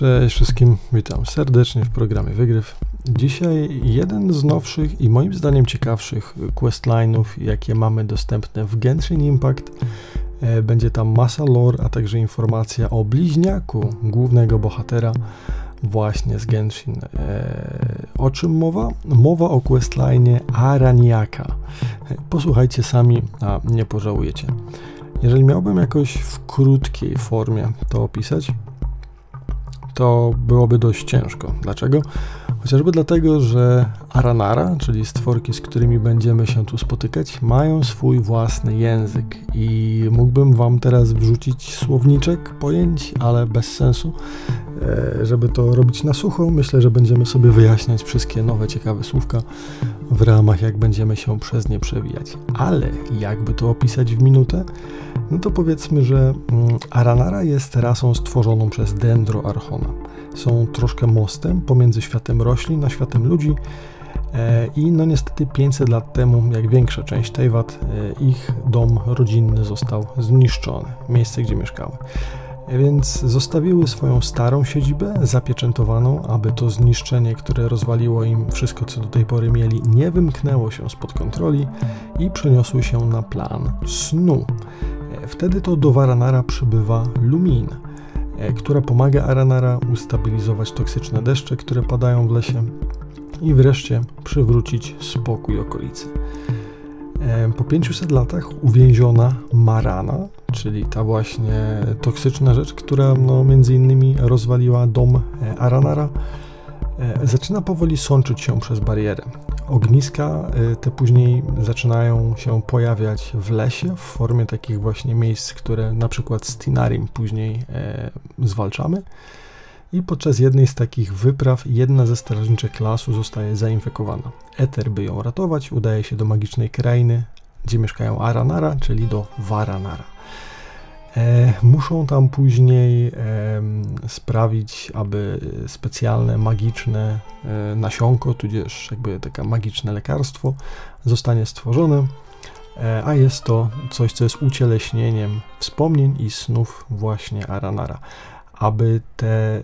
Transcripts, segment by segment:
Cześć wszystkim, witam serdecznie w programie Wygryw. Dzisiaj jeden z nowszych i moim zdaniem ciekawszych questline'ów, jakie mamy dostępne w Genshin Impact. E, będzie tam masa lore, a także informacja o bliźniaku głównego bohatera właśnie z Genshin. E, o czym mowa? Mowa o questline Araniaka. E, posłuchajcie sami, a nie pożałujecie. Jeżeli miałbym jakoś w krótkiej formie to opisać, to byłoby dość ciężko. Dlaczego? Chociażby dlatego, że Aranara, czyli stworki, z którymi będziemy się tu spotykać, mają swój własny język i mógłbym Wam teraz wrzucić słowniczek pojęć, ale bez sensu. E, żeby to robić na sucho, myślę, że będziemy sobie wyjaśniać wszystkie nowe, ciekawe słówka w ramach, jak będziemy się przez nie przewijać. Ale jakby to opisać w minutę? No to powiedzmy, że mm, Aranara jest rasą stworzoną przez Dendro Archona. Są troszkę mostem pomiędzy światem roślin a światem ludzi. E, I no niestety 500 lat temu, jak większa część Teyvat, e, ich dom rodzinny został zniszczony, miejsce gdzie mieszkały. E, więc zostawiły swoją starą siedzibę zapieczętowaną, aby to zniszczenie, które rozwaliło im wszystko, co do tej pory mieli, nie wymknęło się spod kontroli i przeniosły się na plan snu. Wtedy to do Varanara przybywa Lumin, która pomaga Aranara ustabilizować toksyczne deszcze, które padają w lesie i wreszcie przywrócić spokój okolicy. E, po 500 latach uwięziona Marana, czyli ta właśnie toksyczna rzecz, która no, między innymi rozwaliła dom e, Aranara, zaczyna powoli sączyć się przez barierę. Ogniska y, te później zaczynają się pojawiać w lesie w formie takich właśnie miejsc, które na przykład z Tinarim później e, zwalczamy. I podczas jednej z takich wypraw jedna ze strażniczek lasu zostaje zainfekowana. Eter, by ją ratować, udaje się do magicznej krainy, gdzie mieszkają Aranara, czyli do Varanara. E, muszą tam później sprawić, aby specjalne, magiczne e, nasionko, tudzież jakby takie magiczne lekarstwo zostanie stworzone, e, a jest to coś, co jest ucieleśnieniem wspomnień i snów właśnie Aranara. Aby te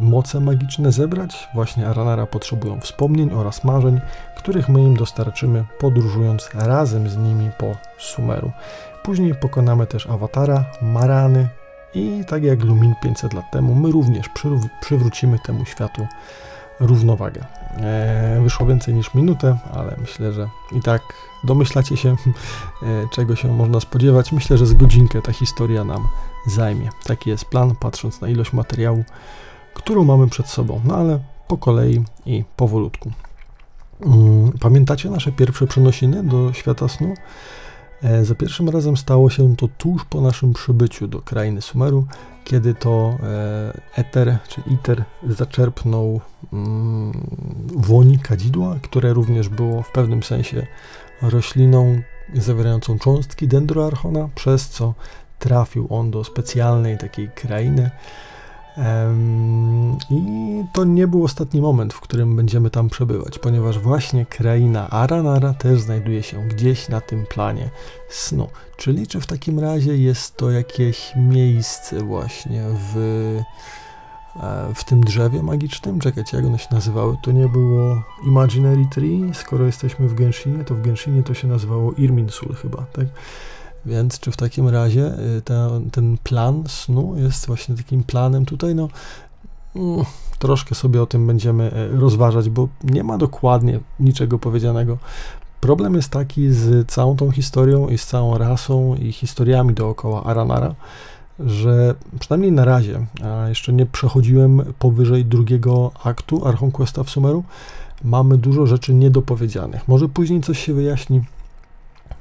moce magiczne zebrać, właśnie Aranara potrzebują wspomnień oraz marzeń, których my im dostarczymy, podróżując razem z nimi po Sumeru. Później pokonamy też awatara, Marany i tak jak Lumin 500 lat temu, my również przywrócimy temu światu równowagę. E, wyszło więcej niż minutę, ale myślę, że i tak domyślacie się, e, czego się można spodziewać. Myślę, że z godzinkę ta historia nam zajmie. Taki jest plan, patrząc na ilość materiału, którą mamy przed sobą. No ale po kolei i powolutku. Mm, pamiętacie nasze pierwsze przenosiny do świata snu? E, za pierwszym razem stało się to tuż po naszym przybyciu do krainy Sumeru, kiedy to e, Eter czy Iter zaczerpnął mm, woni kadzidła, które również było w pewnym sensie rośliną zawierającą cząstki dendroarchona, przez co trafił on do specjalnej takiej krainy, i to nie był ostatni moment, w którym będziemy tam przebywać, ponieważ właśnie kraina Aranara też znajduje się gdzieś na tym planie snu. Czyli czy w takim razie jest to jakieś miejsce właśnie w, e, w tym drzewie magicznym? Czekajcie, jak one się nazywały? To nie było Imaginary Tree, skoro jesteśmy w Genshinie, to w Genshinie to się nazywało Irminsul chyba, tak? Więc czy w takim razie y, ten, ten plan snu jest właśnie takim planem tutaj, no mm, troszkę sobie o tym będziemy y, rozważać, bo nie ma dokładnie niczego powiedzianego. Problem jest taki z całą tą historią i z całą rasą i historiami dookoła Aranara, że przynajmniej na razie, a jeszcze nie przechodziłem powyżej drugiego aktu Archon Questa w Sumeru, mamy dużo rzeczy niedopowiedzianych. Może później coś się wyjaśni,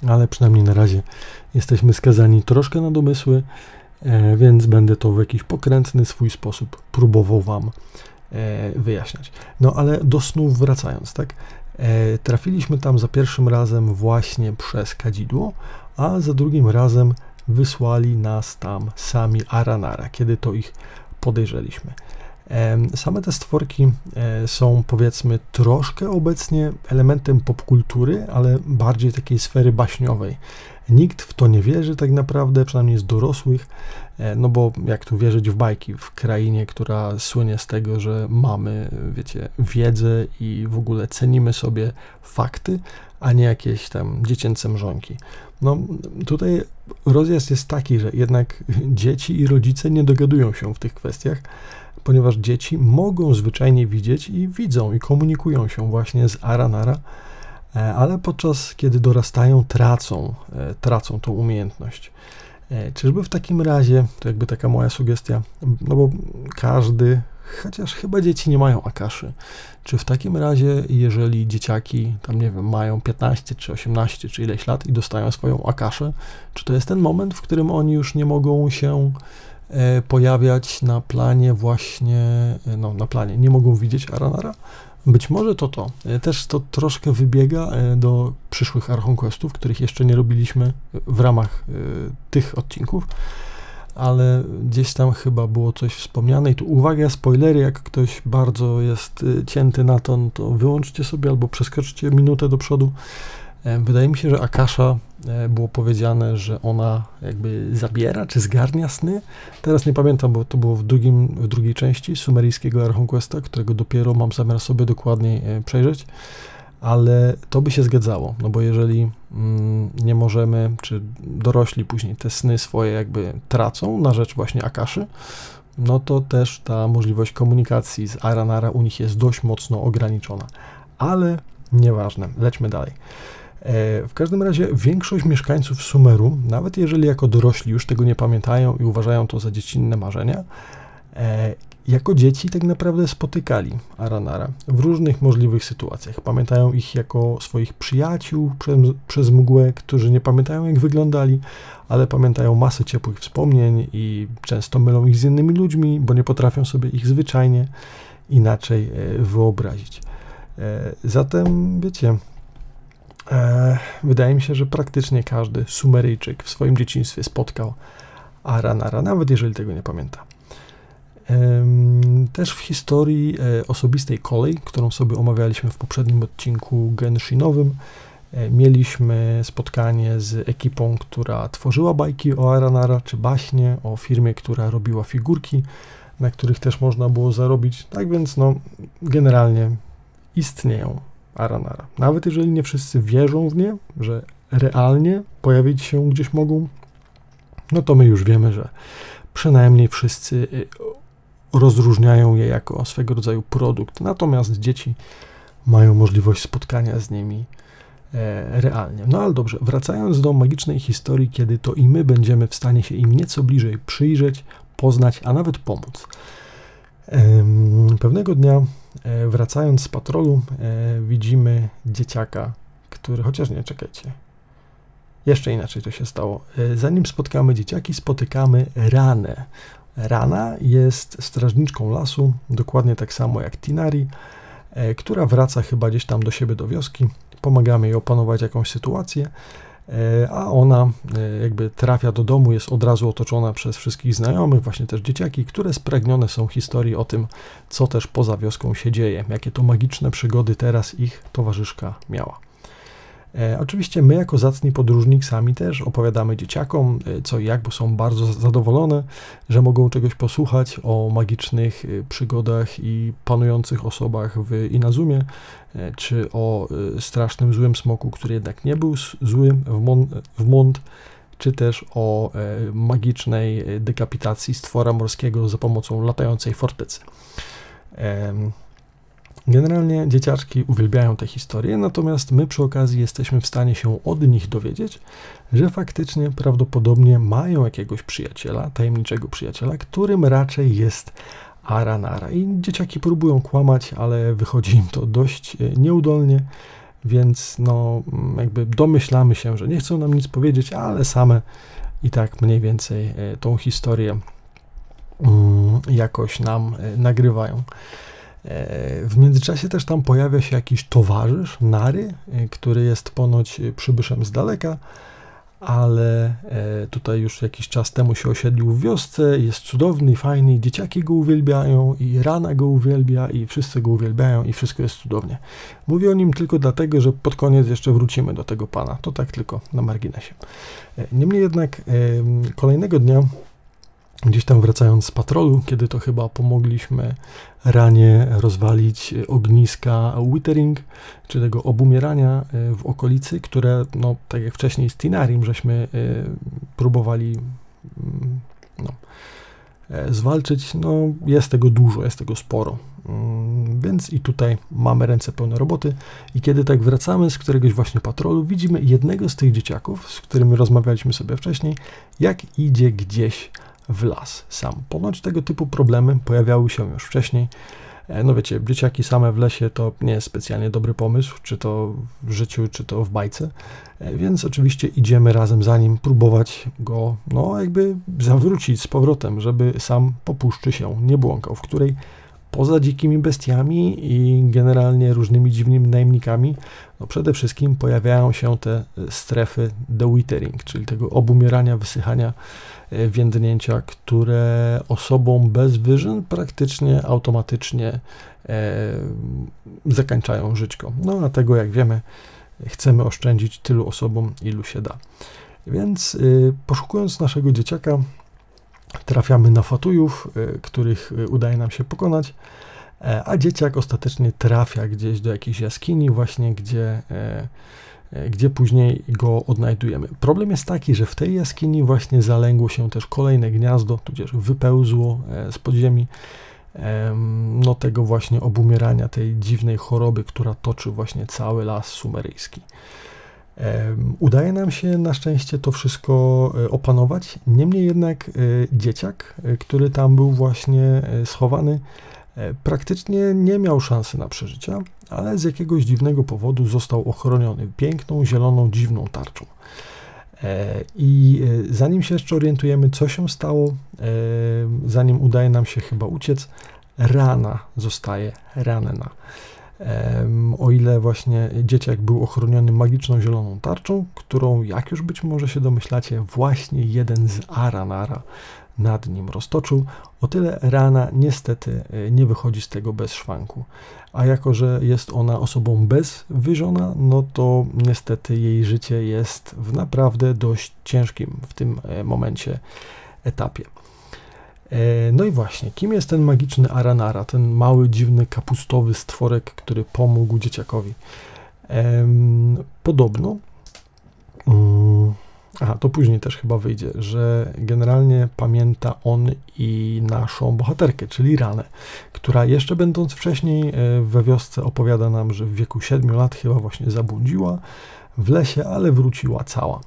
ale przynajmniej na razie jesteśmy skazani troszkę na domysły, e, więc będę to w jakiś pokrętny swój sposób próbował Wam e, wyjaśniać. No ale do snów wracając, tak? E, trafiliśmy tam za pierwszym razem właśnie przez kadzidło, a za drugim razem wysłali nas tam sami Aranara, kiedy to ich podejrzeliśmy. Same te stworki są powiedzmy troszkę obecnie elementem popkultury, ale bardziej takiej sfery baśniowej. Nikt w to nie wierzy tak naprawdę, przynajmniej z dorosłych, e, no bo jak tu wierzyć w bajki w krainie, która słynie z tego, że mamy, wiecie, wiedzę i w ogóle cenimy sobie fakty, a nie jakieś tam dziecięce mrzonki. No tutaj rozjazd jest taki, że jednak dzieci i rodzice nie dogadują się w tych kwestiach, ponieważ dzieci mogą zwyczajnie widzieć i widzą i komunikują się właśnie z Aranara, ale podczas kiedy dorastają, tracą, e, tracą tą umiejętność. E, czyżby w takim razie, to jakby taka moja sugestia, no bo każdy, chociaż chyba dzieci nie mają akaszy, czy w takim razie, jeżeli dzieciaki tam nie wiem, mają 15 czy 18 czy ileś lat i dostają swoją akaszę, czy to jest ten moment, w którym oni już nie mogą się E, pojawiać na planie właśnie, e, no na planie, nie mogą widzieć Aranara. Być może to to. E, też to troszkę wybiega do przyszłych Archon Questów, których jeszcze nie robiliśmy w ramach tych odcinków, ale gdzieś tam chyba było coś wspomniane i tu uwaga, spoilery, jak ktoś bardzo jest cięty na to, no to wyłączcie sobie albo przeskoczcie minutę do przodu. Wydaje mi się, że Akasha E, było powiedziane, że ona jakby zabiera czy zgarnia sny. Teraz nie pamiętam, bo to było w, drugim, w drugiej części sumeryjskiego Archon Questa, którego dopiero mam zamiar sobie dokładniej e, przejrzeć, ale to by się zgadzało, no bo jeżeli mm, nie możemy, czy dorośli później te sny swoje jakby tracą na rzecz właśnie Akaszy, no to też ta możliwość komunikacji z Aranara u nich jest dość mocno ograniczona. Ale nieważne, lećmy dalej. E, w każdym razie większość mieszkańców Sumeru, nawet jeżeli jako dorośli już tego nie pamiętają i uważają to za dziecinne marzenia, e, jako dzieci tak naprawdę spotykali Aranara w różnych możliwych sytuacjach. Pamiętają ich jako swoich przyjaciół przez, przez mgłę, którzy nie pamiętają jak wyglądali, ale pamiętają masę ciepłych wspomnień i często mylą ich z innymi ludźmi, bo nie potrafią sobie ich zwyczajnie inaczej e, wyobrazić. Zatem, wiecie, wydaje mi się, że praktycznie każdy Sumeryjczyk w swoim dzieciństwie spotkał Aranara, nawet jeżeli tego nie pamięta. Też w historii e, osobistej kolej, którą sobie omawialiśmy w poprzednim odcinku Genshinowym, e, mieliśmy spotkanie z ekipą, która tworzyła bajki o Aranara, czy baśnie o firmie, która robiła figurki, na których też można było zarobić. Tak więc, no, generalnie istnieją Aranara. Nawet jeżeli nie wszyscy wierzą w nie, że realnie pojawić się gdzieś mogą, no to my już wiemy, że przynajmniej wszyscy y, rozróżniają je jako swego rodzaju produkt. Natomiast dzieci mają możliwość spotkania z nimi e, realnie. No ale dobrze, wracając do magicznej historii, kiedy to i my będziemy w stanie się im nieco bliżej przyjrzeć, poznać, a nawet pomóc. Pewnego dnia, wracając z patrolu, e, widzimy dzieciaka, który, chociaż nie, czekajcie, jeszcze inaczej to się stało. E, zanim spotkamy dzieciaki, spotykamy Ranę. Rana jest strażniczką lasu, dokładnie tak samo jak Tinari, która wraca chyba gdzieś tam do siebie do wioski. Pomagamy jej opanować jakąś sytuację E, a ona e, jakby trafia do domu, jest od razu otoczona przez wszystkich znajomych, właśnie też dzieciaki, które spragnione są historii o tym, co też poza wioską się dzieje, jakie to magiczne przygody teraz ich towarzyszka miała. E, oczywiście my jako zacni podróżnik sami też opowiadamy dzieciakom e, co i jak, bo są bardzo zadowolone, że mogą czegoś posłuchać o magicznych e, przygodach i panujących osobach w Inazumie, czy o strasznym złym smoku, który jednak nie był zły w, Mon w Mont, czy też o magicznej dekapitacji stwora morskiego za pomocą latającej fortecy. Generalnie dzieciaczki uwielbiają te historie, natomiast my przy okazji jesteśmy w stanie się od nich dowiedzieć, że faktycznie prawdopodobnie mają jakiegoś przyjaciela, tajemniczego przyjaciela, którym raczej jest Aranara. I dzieciaki próbują kłamać, ale wychodzi im to dość e, nieudolnie, więc no jakby domyślamy się, że nie chcą nam nic powiedzieć, ale same i tak mniej więcej e, tą historię mm, jakoś nam e, nagrywają. E, w międzyczasie też tam pojawia się jakiś towarzysz, Nary, e, który jest ponoć przybyszem z daleka, ale e, tutaj już jakiś czas temu się osiedlił w wiosce, jest cudowny, fajny, dzieciaki go uwielbiają i Rana go uwielbia i wszyscy go uwielbiają i wszystko jest cudownie. Mówię o nim tylko dlatego, że pod koniec jeszcze wrócimy do tego pana, to tak tylko na marginesie. Niemniej jednak kolejnego dnia gdzieś tam wracając z patrolu, kiedy to chyba pomogliśmy ranie rozwalić ogniska withering, czy tego obumierania e, w okolicy, które, no, tak jak wcześniej z Tinarim, żeśmy e, próbowali mm, no, e, zwalczyć, no jest tego dużo, jest tego sporo. Mm, więc i tutaj mamy ręce pełne roboty i kiedy tak wracamy z któregoś właśnie patrolu, widzimy jednego z tych dzieciaków, z którymi rozmawialiśmy sobie wcześniej, jak idzie gdzieś w las sam. Ponoć tego typu problemy pojawiały się już wcześniej. E, no wiecie, dzieciaki same w lesie to nie jest specjalnie dobry pomysł, czy to w życiu, czy to w bajce, e, więc oczywiście idziemy razem za nim, próbować go, no jakby zawrócić z powrotem, żeby sam po puszczy się nie błąkał, w której poza dzikimi bestiami i generalnie różnymi dziwnymi najemnikami, no przede wszystkim pojawiają się te strefy dewithering, czyli tego obumierania, wysychania, e, więdnięcia, które osobom bez wyżyn praktycznie automatycznie e, zakańczają żyćko. No tego, jak wiemy, chcemy oszczędzić tylu osobom, ilu się da. Więc y, poszukując naszego dzieciaka, trafiamy na fatujów, y, których y, udaje nam się pokonać, e, a dzieciak ostatecznie trafia gdzieś do jakiejś jaskini, właśnie gdzie, e, e, gdzie później go odnajdujemy. Problem jest taki, że w tej jaskini właśnie zalęgło się też kolejne gniazdo, tudzież wypełzło z podziemi no tego właśnie obumierania, tej dziwnej choroby, która toczy właśnie cały las sumeryjski. Udaje nam się na szczęście to wszystko e, opanować. Niemniej jednak e, dzieciak, e, który tam był właśnie schowany, praktycznie nie miał szansy na przeżycie, ale z jakiegoś dziwnego powodu został ochroniony piękną, zieloną, dziwną tarczą. I zanim się jeszcze orientujemy, co się stało, zanim udaje nam się chyba uciec, rana zostaje ranna. O ile właśnie dzieciak był ochroniony magiczną zieloną tarczą, którą, jak już być może się domyślacie, właśnie jeden z Aranara nad nim roztoczył, o tyle rana niestety e, nie wychodzi z tego bez szwanku. A jako, że jest ona osobą bezwyżona, no to niestety jej życie jest w naprawdę dość ciężkim w tym e, momencie etapie. E, no i właśnie, kim jest ten magiczny Aranara, ten mały, dziwny, kapustowy stworek, który pomógł dzieciakowi? Podobno, mm, aha, to później też chyba wyjdzie, że generalnie pamięta on i naszą bohaterkę, czyli Ranę, która jeszcze będąc wcześniej e, we wiosce opowiada nam, że w wieku 7 lat chyba właśnie zabłądziła w lesie, ale wróciła cała.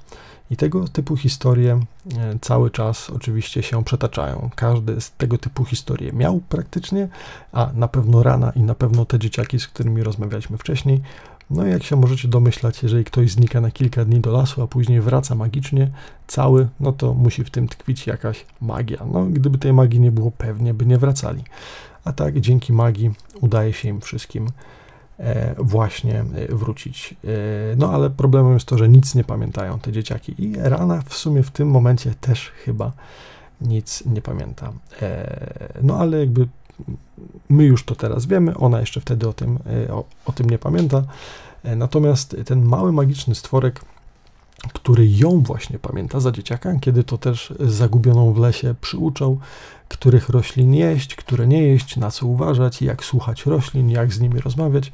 I tego typu historie e, cały czas oczywiście się przetaczają. Każdy z tego typu historie miał praktycznie, a na pewno Rana i na pewno te dzieciaki, z którymi rozmawialiśmy wcześniej. No i jak się możecie domyślać, jeżeli ktoś znika na kilka dni do lasu, a później wraca magicznie, cały, no to musi w tym tkwić jakaś magia. No, gdyby tej magii nie było, pewnie by nie wracali. A tak, dzięki magii udaje się im wszystkim właśnie e, wrócić. E, no ale problemem jest to, że nic nie pamiętają te dzieciaki i Rana w sumie w tym momencie też chyba nic nie pamięta. No ale jakby my już to teraz wiemy, ona jeszcze wtedy o tym, o, o tym nie pamięta. Natomiast ten mały magiczny stworek który ją właśnie pamięta za dzieciaka, kiedy to też zagubioną w lesie przyuczał, których roślin jeść, które nie jeść, na co uważać, jak słuchać roślin, jak z nimi rozmawiać.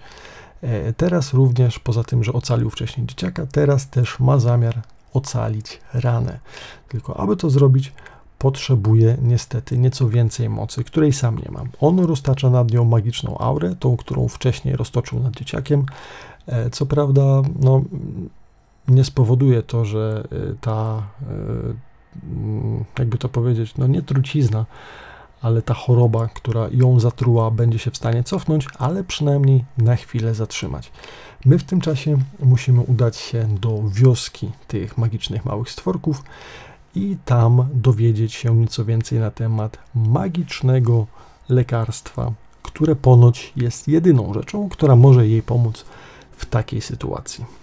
E, teraz również, poza tym, że ocalił wcześniej dzieciaka, teraz też ma zamiar ocalić ranę. Tylko aby to zrobić, potrzebuje niestety nieco więcej mocy, której sam nie mam. On roztacza nad nią magiczną aurę, tą, którą wcześniej roztoczył nad dzieciakiem. E, co prawda, no, nie spowoduje to, że y, ta, y, jakby to powiedzieć, no nie trucizna, ale ta choroba, która ją zatruła, będzie się w stanie cofnąć, ale przynajmniej na chwilę zatrzymać. My w tym czasie musimy udać się do wioski tych magicznych małych stworków i tam dowiedzieć się nieco więcej na temat magicznego lekarstwa, które ponoć jest jedyną rzeczą, która może jej pomóc w takiej sytuacji.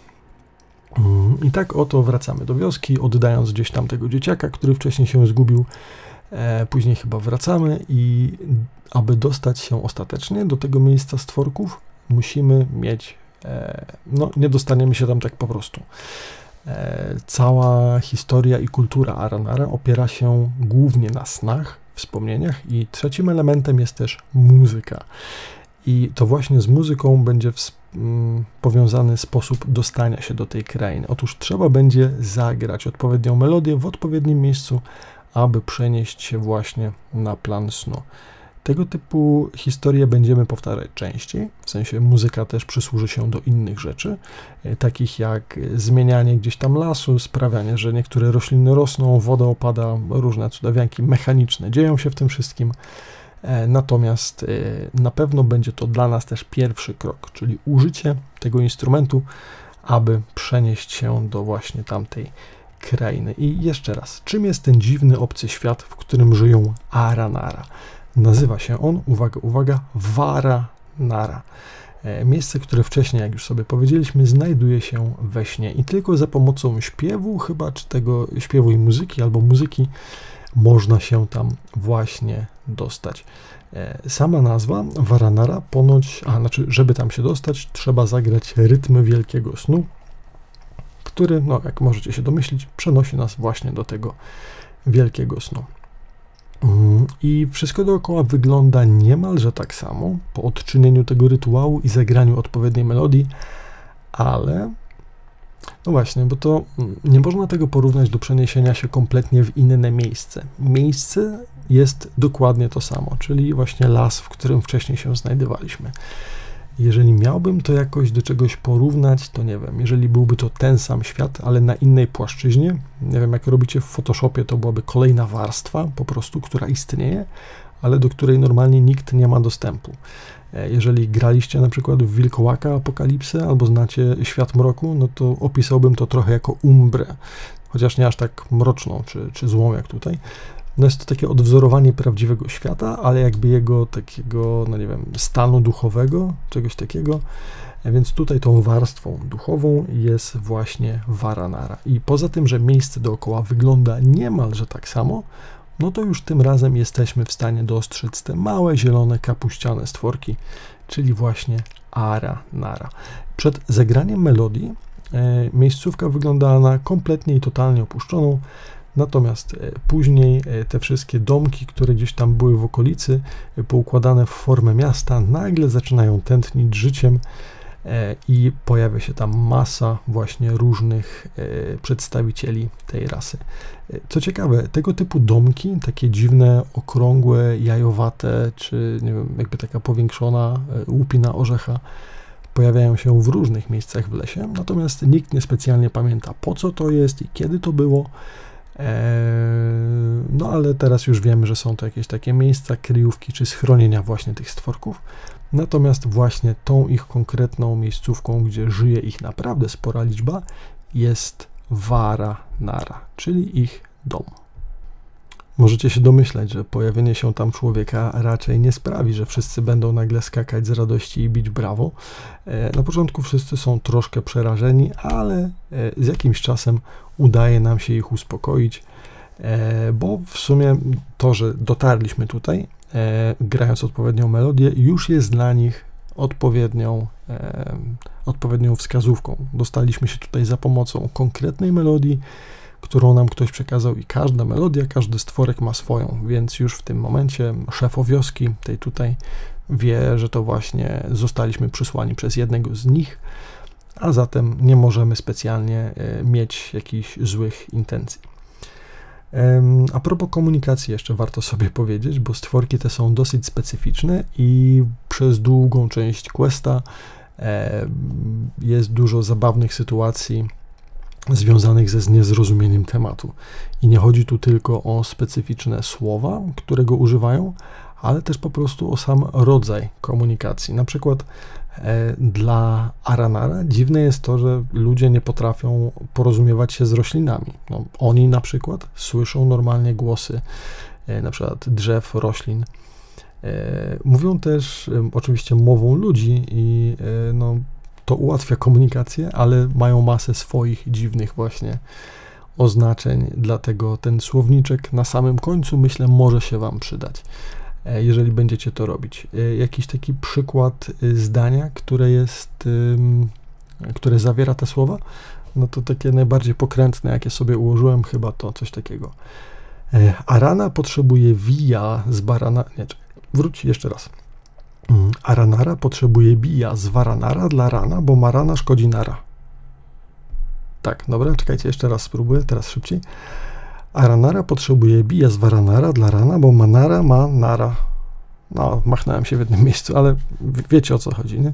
Mm, I tak oto wracamy do wioski, oddając gdzieś tam tego dzieciaka, który wcześniej się zgubił. E, później chyba wracamy i aby dostać się ostatecznie do tego miejsca stworków, musimy mieć, e, no nie dostaniemy się tam tak po prostu. E, cała historia i kultura Aranara opiera się głównie na snach, wspomnieniach i trzecim elementem jest też muzyka. I to właśnie z muzyką będzie w, mm, powiązany sposób dostania się do tej krainy. Otóż trzeba będzie zagrać odpowiednią melodię w odpowiednim miejscu, aby przenieść się właśnie na plan snu. Tego typu historie będziemy powtarzać częściej, w sensie muzyka też przysłuży się do innych rzeczy, e, takich jak zmienianie gdzieś tam lasu, sprawianie, że niektóre rośliny rosną, woda opada, różne cudawianki mechaniczne dzieją się w tym wszystkim. E, natomiast e, na pewno będzie to dla nas też pierwszy krok, czyli użycie tego instrumentu, aby przenieść się do właśnie tamtej krainy. I jeszcze raz, czym jest ten dziwny obcy świat, w którym żyją Aranara? Nazywa się on, uwaga, uwaga, Varanara. E, miejsce, które wcześniej, jak już sobie powiedzieliśmy, znajduje się we śnie i tylko za pomocą śpiewu, chyba czy tego śpiewu i muzyki, albo muzyki, można się tam właśnie dostać. E, sama nazwa Varanara ponoć, a znaczy, żeby tam się dostać, trzeba zagrać rytmy wielkiego snu, który, no jak możecie się domyślić, przenosi nas właśnie do tego wielkiego snu. Mm, I wszystko dookoła wygląda niemalże tak samo po odczynieniu tego rytuału i zagraniu odpowiedniej melodii, ale no właśnie, bo to mm, nie można tego porównać do przeniesienia się kompletnie w inne miejsce. Miejsce jest dokładnie to samo, czyli właśnie las, w którym wcześniej się znajdowaliśmy. Jeżeli miałbym to jakoś do czegoś porównać, to nie wiem, jeżeli byłby to ten sam świat, ale na innej płaszczyźnie, nie wiem, jak robicie w Photoshopie, to byłaby kolejna warstwa po prostu, która istnieje, ale do której normalnie nikt nie ma dostępu. E, jeżeli graliście na przykład w Wilkołaka Apokalipsy albo znacie Świat Mroku, no to opisałbym to trochę jako umbrę, chociaż nie aż tak mroczną czy, czy złą jak tutaj. No jest to takie odwzorowanie prawdziwego świata, ale jakby jego takiego, no nie wiem, stanu duchowego, czegoś takiego. E, więc tutaj tą warstwą duchową jest właśnie Varanara. I poza tym, że miejsce dookoła wygląda niemalże tak samo, no to już tym razem jesteśmy w stanie dostrzec te małe, zielone, kapuściane stworki, czyli właśnie Ara Nara. Przed zagraniem melodii e, miejscówka wyglądała na kompletnie i totalnie opuszczoną, natomiast e, później e, te wszystkie domki, które gdzieś tam były w okolicy, e, poukładane w formę miasta, nagle zaczynają tętnić życiem i pojawia się tam masa właśnie różnych e, przedstawicieli tej rasy. E, co ciekawe, tego typu domki, takie dziwne, okrągłe, jajowate, czy nie wiem, jakby taka powiększona łupina orzecha, pojawiają się w różnych miejscach w lesie, natomiast nikt nie specjalnie pamięta po co to jest i kiedy to było. No ale teraz już wiemy, że są to jakieś takie miejsca, kryjówki czy schronienia właśnie tych stworków. Natomiast właśnie tą ich konkretną miejscówką, gdzie żyje ich naprawdę spora liczba, jest Vara Nara, czyli ich dom. Możecie się domyślać, że pojawienie się tam człowieka raczej nie sprawi, że wszyscy będą nagle skakać z radości i bić brawo. E, na początku wszyscy są troszkę przerażeni, ale e, z jakimś czasem udaje nam się ich uspokoić, e, bo w sumie to, że dotarliśmy tutaj, e, grając odpowiednią melodię, już jest dla nich odpowiednią, e, odpowiednią wskazówką. Dostaliśmy się tutaj za pomocą konkretnej melodii, którą nam ktoś przekazał i każda melodia, każdy stworek ma swoją, więc już w tym momencie szefo wioski, tej tutaj, wie, że to właśnie zostaliśmy przysłani przez jednego z nich, a zatem nie możemy specjalnie e, mieć jakichś złych intencji. A propos komunikacji, jeszcze warto sobie powiedzieć, bo stworki te są dosyć specyficzne i przez długą część questa jest dużo zabawnych sytuacji związanych ze niezrozumieniem tematu. I nie chodzi tu tylko o specyficzne słowa, którego używają, ale też po prostu o sam rodzaj komunikacji. Na przykład dla Aranara dziwne jest to, że ludzie nie potrafią porozumiewać się z roślinami. No, oni na przykład słyszą normalnie głosy e, na przykład drzew, roślin. E, mówią też oczywiście mową ludzi i no, to ułatwia komunikację, ale mają masę swoich dziwnych właśnie oznaczeń, dlatego ten słowniczek na samym końcu myślę może się Wam przydać, e, jeżeli będziecie to robić. E, jakiś taki przykład e, zdania, które jest, które zawiera te słowa, no to takie najbardziej pokrętne, jakie sobie ułożyłem, chyba to coś takiego. Arana potrzebuje wija z barana. Nie, wróć jeszcze raz. Mm, Aranara potrzebuje bija z waranara dla rana, bo marana szkodzi nara. Tak, dobra, czekajcie, jeszcze raz spróbuję, teraz szybciej. Aranara potrzebuje bija z waranara dla rana, bo manara ma nara. No, machnąłem się w jednym miejscu, ale wiecie o co chodzi, nie?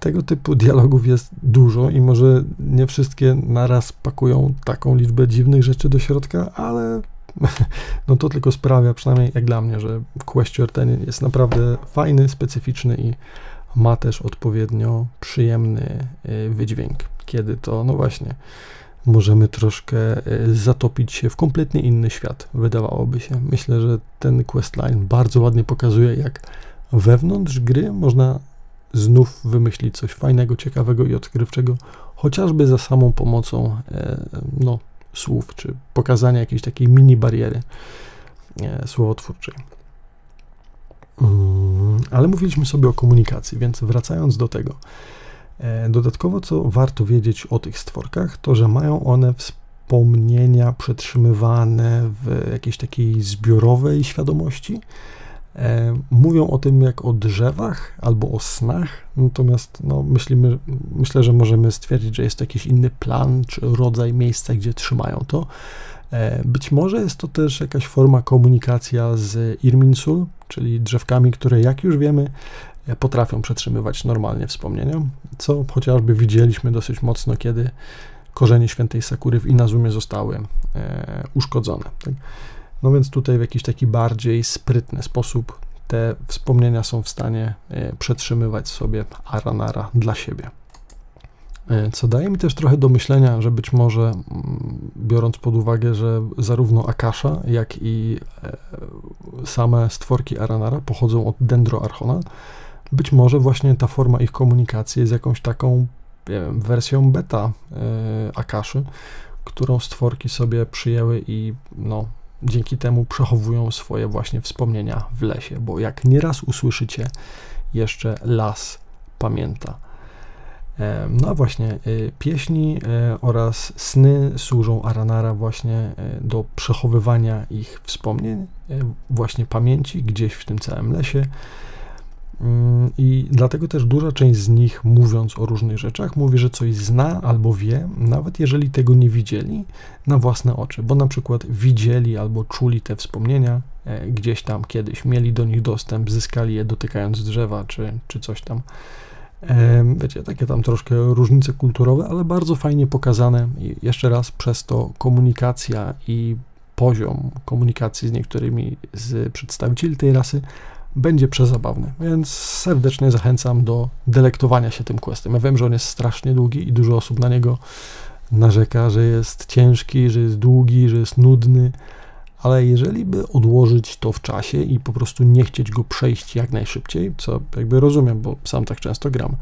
Tego typu dialogów jest dużo i może nie wszystkie naraz pakują taką liczbę dziwnych rzeczy do środka, ale no to tylko sprawia, przynajmniej jak dla mnie, że Question ten jest naprawdę fajny, specyficzny i ma też odpowiednio przyjemny y, wydźwięk, kiedy to, no właśnie, możemy troszkę y, zatopić się w kompletnie inny świat, wydawałoby się. Myślę, że ten questline bardzo ładnie pokazuje, jak wewnątrz gry można znów wymyślić coś fajnego, ciekawego i odkrywczego, chociażby za samą pomocą e, no, słów, czy pokazania jakiejś takiej mini bariery e, słowotwórczej. Mm, ale mówiliśmy sobie o komunikacji, więc wracając do tego. E, dodatkowo, co warto wiedzieć o tych stworkach, to że mają one wspomnienia przetrzymywane w jakiejś takiej zbiorowej świadomości. E, mówią o tym jak o drzewach albo o snach, natomiast no, myślimy, myślę, że możemy stwierdzić, że jest to jakiś inny plan czy rodzaj miejsca, gdzie trzymają to. E, być może jest to też jakaś forma komunikacja z Irminsul, czyli drzewkami, które jak już wiemy, potrafią przetrzymywać normalnie wspomnienia, co chociażby widzieliśmy dosyć mocno, kiedy korzenie świętej Sakury w Inazumie zostały e, uszkodzone. Tak? No więc tutaj w jakiś taki bardziej sprytny sposób te wspomnienia są w stanie przetrzymywać sobie Aranara dla siebie. E, co daje mi też trochę do myślenia, że być może, mm, biorąc pod uwagę, że zarówno Akasha, jak i e, same stworki Aranara pochodzą od Dendroarchona, być może właśnie ta forma ich komunikacji jest jakąś taką wiem, wersją beta e, Akaszy, którą stworki sobie przyjęły i no, dzięki temu przechowują swoje właśnie wspomnienia w lesie, bo jak nieraz usłyszycie, jeszcze las pamięta. E, no właśnie, e, pieśni oraz sny służą Aranara właśnie do przechowywania ich wspomnień, właśnie pamięci gdzieś w tym całym lesie. Mm, I dlatego też duża część z nich, mówiąc o różnych rzeczach, mówi, że coś zna albo wie, nawet jeżeli tego nie widzieli na własne oczy, bo na przykład widzieli albo czuli te wspomnienia gdzieś tam kiedyś, mieli do nich dostęp, zyskali je dotykając drzewa czy, czy coś tam. Wiecie, takie tam troszkę różnice kulturowe, ale bardzo fajnie pokazane. I jeszcze raz przez to komunikacja i poziom komunikacji z niektórymi z przedstawicieli tej rasy będzie przezabawny, więc serdecznie zachęcam do delektowania się tym questem. Ja wiem, że on jest strasznie długi i dużo osób na niego narzeka, że jest ciężki, że jest długi, że jest nudny, ale jeżeli by odłożyć to w czasie i po prostu nie chcieć go przejść jak najszybciej, co jakby rozumiem, bo sam tak często gram,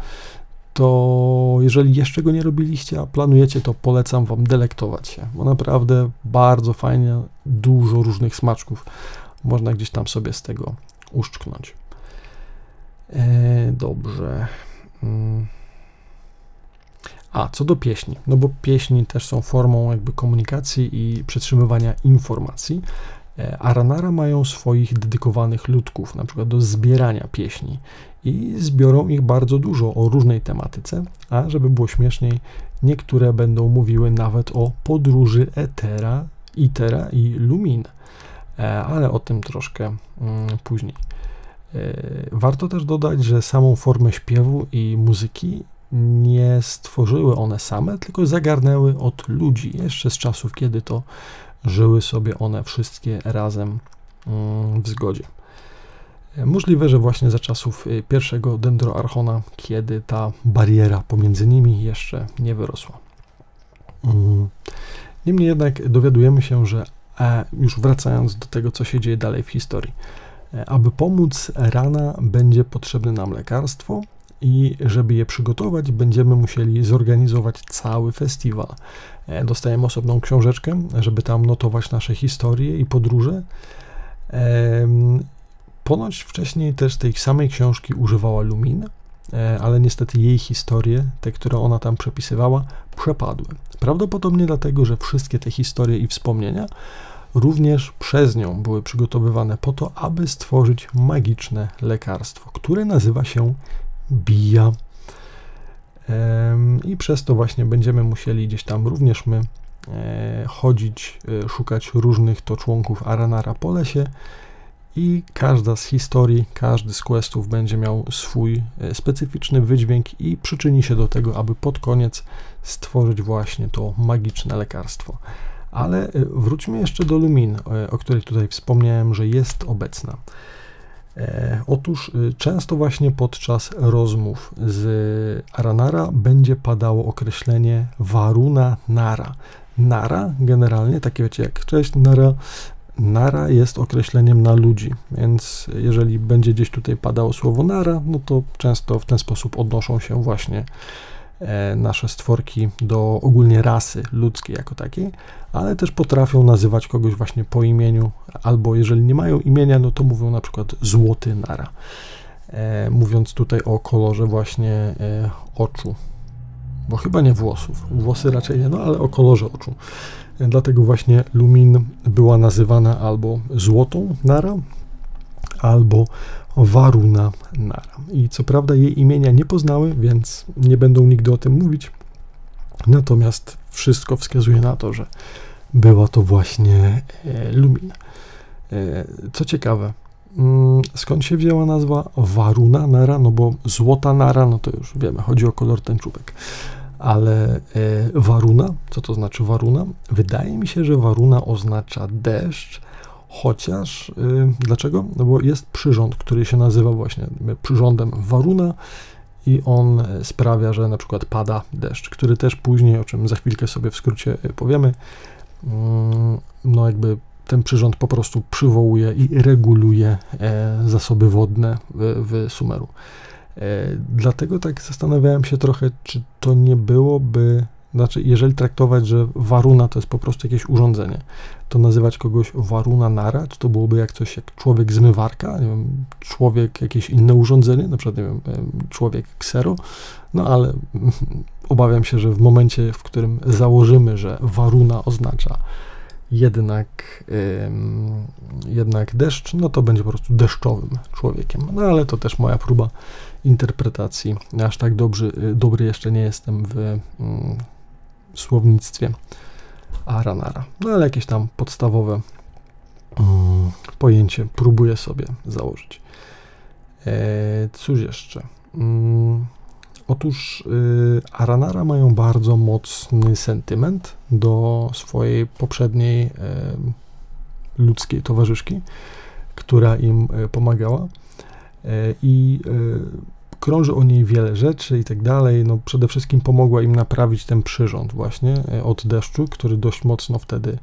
to jeżeli jeszcze go nie robiliście, a planujecie, to polecam Wam delektować się, bo naprawdę bardzo fajnie, dużo różnych smaczków można gdzieś tam sobie z tego uszczknąć. E, dobrze. Mm. A, co do pieśni, no bo pieśni też są formą jakby komunikacji i przetrzymywania informacji. E, Aranara mają swoich dedykowanych ludków, na przykład do zbierania pieśni i zbiorą ich bardzo dużo o różnej tematyce, a żeby było śmieszniej, niektóre będą mówiły nawet o podróży Etera, Itera i Lumin, e, ale o tym troszkę mm, później. E, warto też dodać, że samą formę śpiewu i muzyki nie stworzyły one same, tylko zagarnęły od ludzi, jeszcze z czasów, kiedy to żyły sobie one wszystkie razem mm, w zgodzie. Możliwe, że właśnie za czasów y, pierwszego dendroarchona, kiedy ta bariera pomiędzy nimi jeszcze nie wyrosła. Mm. Niemniej jednak dowiadujemy się, że e, już wracając do tego, co się dzieje dalej w historii, e, aby pomóc rana, będzie potrzebne nam lekarstwo, i żeby je przygotować, będziemy musieli zorganizować cały festiwal. E, dostajemy osobną książeczkę, żeby tam notować nasze historie i podróże. Ponoć wcześniej też tej samej książki używała Lumin, e, ale niestety jej historie, te, które ona tam przepisywała, przepadły. Prawdopodobnie dlatego, że wszystkie te historie i wspomnienia również przez nią były przygotowywane po to, aby stworzyć magiczne lekarstwo, które nazywa się Bija. I przez to właśnie będziemy musieli gdzieś tam również my e, chodzić, e, szukać różnych to członków Aranara po lesie i każda z historii, każdy z questów będzie miał swój e, specyficzny wydźwięk i przyczyni się do tego, aby pod koniec stworzyć właśnie to magiczne lekarstwo. Ale e, wróćmy jeszcze do Lumin, e, o której tutaj wspomniałem, że jest obecna. Otóż często właśnie podczas rozmów z Aranara będzie padało określenie Varuna Nara. Nara generalnie, takie wiecie jak cześć Nara, Nara jest określeniem na ludzi, więc jeżeli będzie gdzieś tutaj padało słowo nara, no to często w ten sposób odnoszą się właśnie e, nasze stworki do ogólnie rasy ludzkiej jako takiej, ale też potrafią nazywać kogoś właśnie po imieniu, albo jeżeli nie mają imienia, no to mówią na przykład złoty nara, e, mówiąc tutaj o kolorze właśnie e, oczu, bo chyba nie włosów, włosy raczej nie, no ale o kolorze oczu. Dlatego właśnie Lumin była nazywana albo Złotą Nara, albo Waruna Nara. I co prawda jej imienia nie poznały, więc nie będą nigdy o tym mówić. Natomiast wszystko wskazuje na to, że była to właśnie e, Lumin. E, co ciekawe, mm, skąd się wzięła nazwa Waruna Nara? No bo złota Nara, no to już wiemy, chodzi o kolor tęczówek ale e, waruna, co to znaczy waruna? Wydaje mi się, że waruna oznacza deszcz, chociaż e, dlaczego? No bo jest przyrząd, który się nazywa właśnie przyrządem waruna i on sprawia, że na przykład pada deszcz, który też później, o czym za chwilkę sobie w skrócie powiemy, mm, no jakby ten przyrząd po prostu przywołuje i reguluje e, zasoby wodne w, w Sumeru. E, dlatego tak zastanawiałem się trochę, czy to nie byłoby, znaczy, jeżeli traktować, że waruna to jest po prostu jakieś urządzenie, to nazywać kogoś waruna nara, czy to byłoby jak coś jak człowiek zmywarka, nie wiem, człowiek jakieś inne urządzenie, na przykład, nie wiem, człowiek ksero, no ale obawiam się, że w momencie, w którym założymy, że waruna oznacza jednak, jednak deszcz, no to będzie po prostu deszczowym człowiekiem. No ale to też moja próba interpretacji. Aż tak dobry, dobry jeszcze nie jestem w mm, słownictwie Aranara. No ale jakieś tam podstawowe mm, pojęcie próbuję sobie założyć. E, cóż jeszcze? Mm, otóż y, Aranara mają bardzo mocny sentyment do swojej poprzedniej y, ludzkiej towarzyszki, która im y, pomagała. E, i e, krąży o niej wiele rzeczy i tak dalej. No, przede wszystkim pomogła im naprawić ten przyrząd właśnie e, od deszczu, który dość mocno wtedy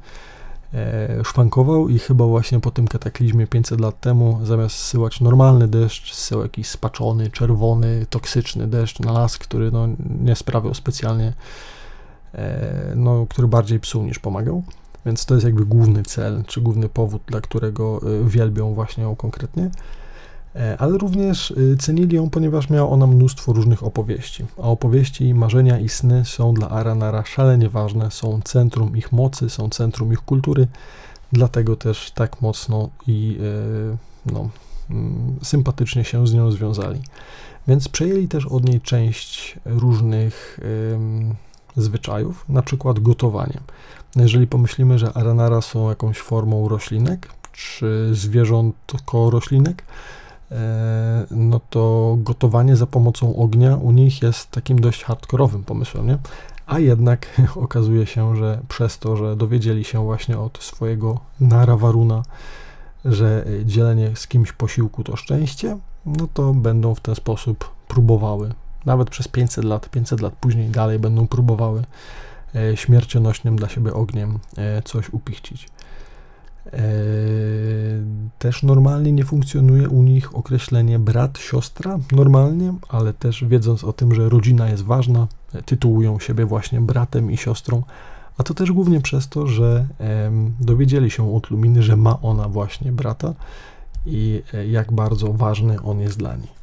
szwankował i chyba właśnie po tym kataklizmie 500 lat temu zamiast zsyłać normalny deszcz, zsyłał jakiś spaczony, czerwony, toksyczny deszcz na las, który no, nie sprawiał specjalnie, no, który bardziej psuł niż pomagał. Więc to jest jakby główny cel, czy główny powód, dla którego wielbią właśnie ją konkretnie. E, ale również y, cenili ją, ponieważ miała ona mnóstwo różnych opowieści. A opowieści, marzenia i sny są dla Aranara szalenie ważne, są centrum ich mocy, są centrum ich kultury, dlatego też tak mocno i e, no, mm, sympatycznie się z nią związali. Więc przejęli też od niej część różnych zwyczajów, na przykład gotowanie. Jeżeli pomyślimy, że aranara są jakąś formą roślinek, czy zwierzątko roślinek, E, no to gotowanie za pomocą ognia u nich jest takim dość hardkorowym pomysłem, nie? A jednak okazuje się, że przez to, że dowiedzieli się właśnie od swojego Narawaruna, że dzielenie z kimś posiłku to szczęście, no to będą w ten sposób próbowały, nawet przez 500 lat, 500 lat później dalej będą próbowały e, śmiercionośnym dla siebie ogniem e, coś upichcić. Też normalnie nie funkcjonuje u nich określenie brat, siostra, normalnie, ale też wiedząc o tym, że rodzina jest ważna, tytułują siebie właśnie bratem i siostrą, a to też głównie przez to, że dowiedzieli się od Luminy, że ma ona właśnie brata i e, jak bardzo ważny on jest dla niej.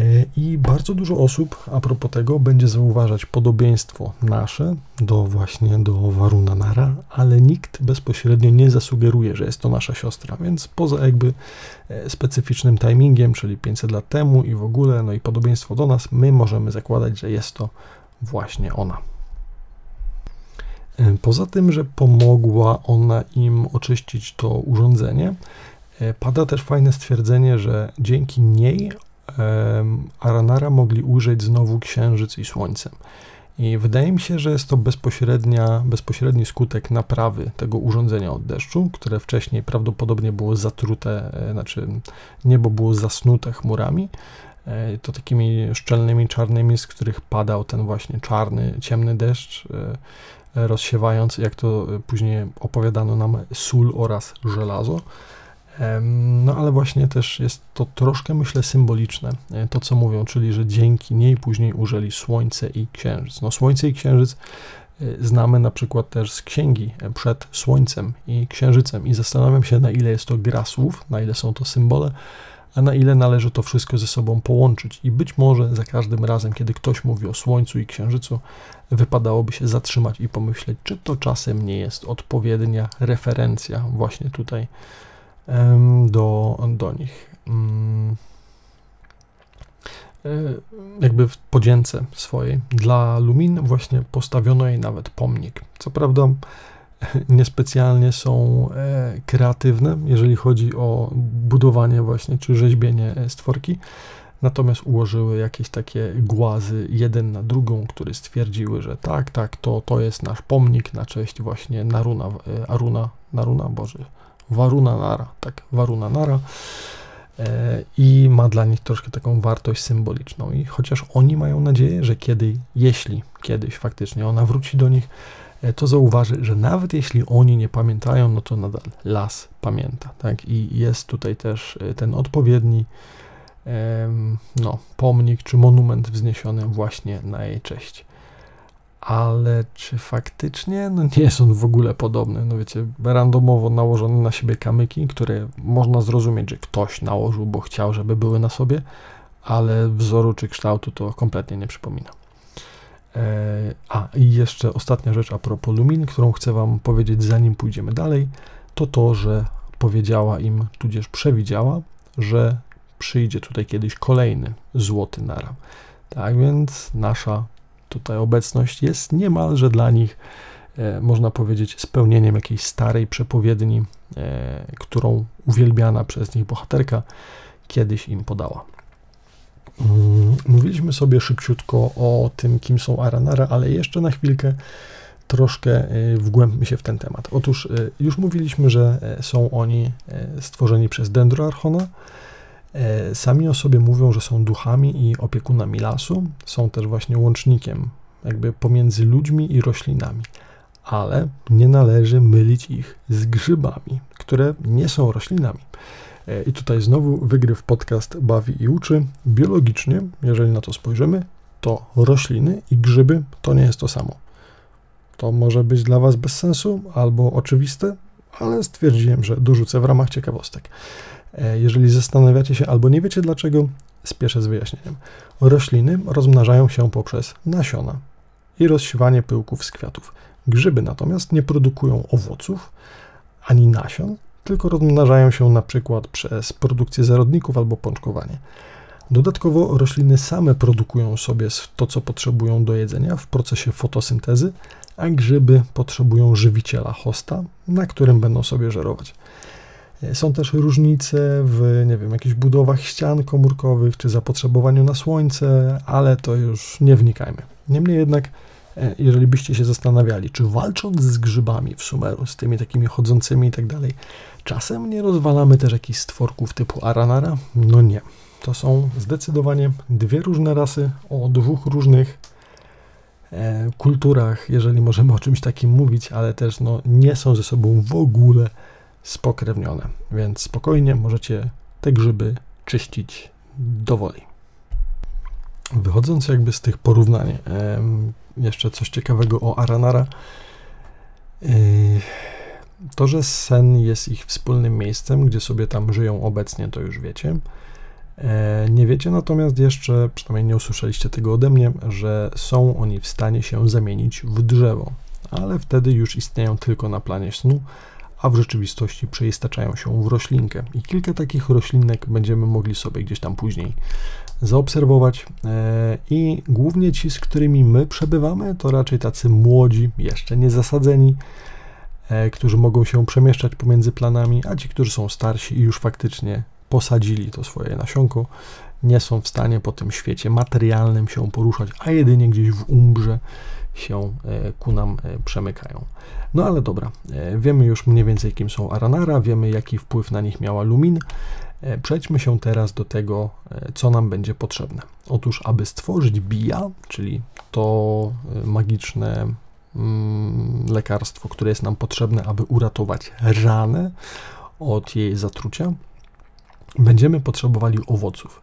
E, I bardzo dużo osób a propos tego będzie zauważać podobieństwo nasze do właśnie do Waruna Nara, ale nikt bezpośrednio nie zasugeruje, że jest to nasza siostra, więc poza jakby e, specyficznym timingiem, czyli 500 lat temu i w ogóle, no i podobieństwo do nas, my możemy zakładać, że jest to właśnie ona. E, poza tym, że pomogła ona im oczyścić to urządzenie, pada też fajne stwierdzenie, że dzięki niej Aranara mogli ujrzeć znowu księżyc i słońce. I wydaje mi się, że jest to bezpośrednia, bezpośredni skutek naprawy tego urządzenia od deszczu, które wcześniej prawdopodobnie było zatrute, e, znaczy niebo było zasnute chmurami. E, to takimi szczelnymi, czarnymi, z których padał ten właśnie czarny, ciemny deszcz, e, rozsiewając, jak to później opowiadano nam, sól oraz żelazo. No ale właśnie też jest to troszkę, myślę, symboliczne, e, to co mówią, czyli że dzięki niej później użyli Słońce i Księżyc. No Słońce i Księżyc e, znamy na przykład też z księgi e, przed Słońcem i Księżycem i zastanawiam się, na ile jest to gra słów, na ile są to symbole, a na ile należy to wszystko ze sobą połączyć. I być może za każdym razem, kiedy ktoś mówi o Słońcu i Księżycu, wypadałoby się zatrzymać i pomyśleć, czy to czasem nie jest odpowiednia referencja właśnie tutaj do, do nich. Mm. E, jakby w podzięce swojej. Dla Lumin właśnie postawiono jej nawet pomnik. Co prawda niespecjalnie są e, kreatywne, jeżeli chodzi o budowanie właśnie czy rzeźbienie stworki, natomiast ułożyły jakieś takie głazy jeden na drugą, które stwierdziły, że tak, tak, to, to jest nasz pomnik na cześć właśnie Naruna, e, Aruna, Naruna, Boże, Waruna Nara, tak, Waruna Nara e, i ma dla nich troszkę taką wartość symboliczną. I chociaż oni mają nadzieję, że kiedy, jeśli kiedyś faktycznie ona wróci do nich, e, to zauważy, że nawet jeśli oni nie pamiętają, no to nadal las pamięta, tak? I jest tutaj też e, ten odpowiedni no, pomnik czy monument wzniesiony właśnie na jej cześć ale czy faktycznie no nie jest on w ogóle podobny? No wiecie, randomowo nałożone na siebie kamyki, które można zrozumieć, że ktoś nałożył, bo chciał, żeby były na sobie, ale wzoru czy kształtu to kompletnie nie przypomina. E, a i jeszcze ostatnia rzecz a propos Lumin, którą chcę Wam powiedzieć, zanim pójdziemy dalej, to to, że powiedziała im, tudzież przewidziała, że przyjdzie tutaj kiedyś kolejny złoty nara. Tak więc nasza tutaj obecność jest niemalże dla nich, e, można powiedzieć, spełnieniem jakiejś starej przepowiedni, e, którą uwielbiana przez nich bohaterka kiedyś im podała. Mm, mówiliśmy sobie szybciutko o tym, kim są Aranara, ale jeszcze na chwilkę troszkę e, wgłębmy się w ten temat. Otóż już mówiliśmy, że są oni stworzeni przez Dendroarchona, sami o sobie mówią, że są duchami i opiekunami lasu, są też właśnie łącznikiem jakby pomiędzy ludźmi i roślinami, ale nie należy mylić ich z grzybami, które nie są roślinami. E, I tutaj znowu wygryw podcast bawi i uczy. Biologicznie, jeżeli na to spojrzymy, to rośliny i grzyby to nie jest to samo. To może być dla Was bez sensu albo oczywiste, ale stwierdziłem, że dorzucę w ramach ciekawostek. E, jeżeli zastanawiacie się albo nie wiecie dlaczego, spieszę z wyjaśnieniem. Rośliny rozmnażają się poprzez nasiona i rozsiewanie pyłków z kwiatów. Grzyby natomiast nie produkują owoców ani nasion, tylko rozmnażają się na przykład przez produkcję zarodników albo pączkowanie. Dodatkowo rośliny same produkują sobie to, co potrzebują do jedzenia w procesie fotosyntezy, a grzyby potrzebują żywiciela hosta, na którym będą sobie żerować. Są też różnice w, nie wiem, jakichś budowach ścian komórkowych czy zapotrzebowaniu na słońce, ale to już nie wnikajmy. Niemniej jednak, e, jeżeli byście się zastanawiali, czy walcząc z grzybami w Sumeru, z tymi takimi chodzącymi i tak dalej, czasem nie rozwalamy też jakichś stworków typu Aranara? No nie. To są zdecydowanie dwie różne rasy o dwóch różnych e, kulturach, jeżeli możemy o czymś takim mówić, ale też no, nie są ze sobą w ogóle spokrewnione, więc spokojnie możecie te grzyby czyścić dowoli. Wychodząc jakby z tych porównań, jeszcze coś ciekawego o Aranara. Yy, to, że sen jest ich wspólnym miejscem, gdzie sobie tam żyją obecnie, to już wiecie. E, nie wiecie natomiast jeszcze, przynajmniej nie usłyszeliście tego ode mnie, że są oni w stanie się zamienić w drzewo, ale wtedy już istnieją tylko na planie snu, a w rzeczywistości przeistaczają się w roślinkę. I kilka takich roślinek będziemy mogli sobie gdzieś tam później zaobserwować. E, I głównie ci, z którymi my przebywamy, to raczej tacy młodzi, jeszcze nie zasadzeni, e, którzy mogą się przemieszczać pomiędzy planami, a ci, którzy są starsi i już faktycznie posadzili to swoje nasionko, nie są w stanie po tym świecie materialnym się poruszać, a jedynie gdzieś w umbrze się e, ku nam przemykają. No ale dobra, wiemy już mniej więcej kim są Aranara, wiemy jaki wpływ na nich miała Lumin, E, przejdźmy się teraz do tego, e, co nam będzie potrzebne. Otóż, aby stworzyć BIA, czyli to e, magiczne mm, lekarstwo, które jest nam potrzebne, aby uratować ranę od jej zatrucia, będziemy potrzebowali owoców.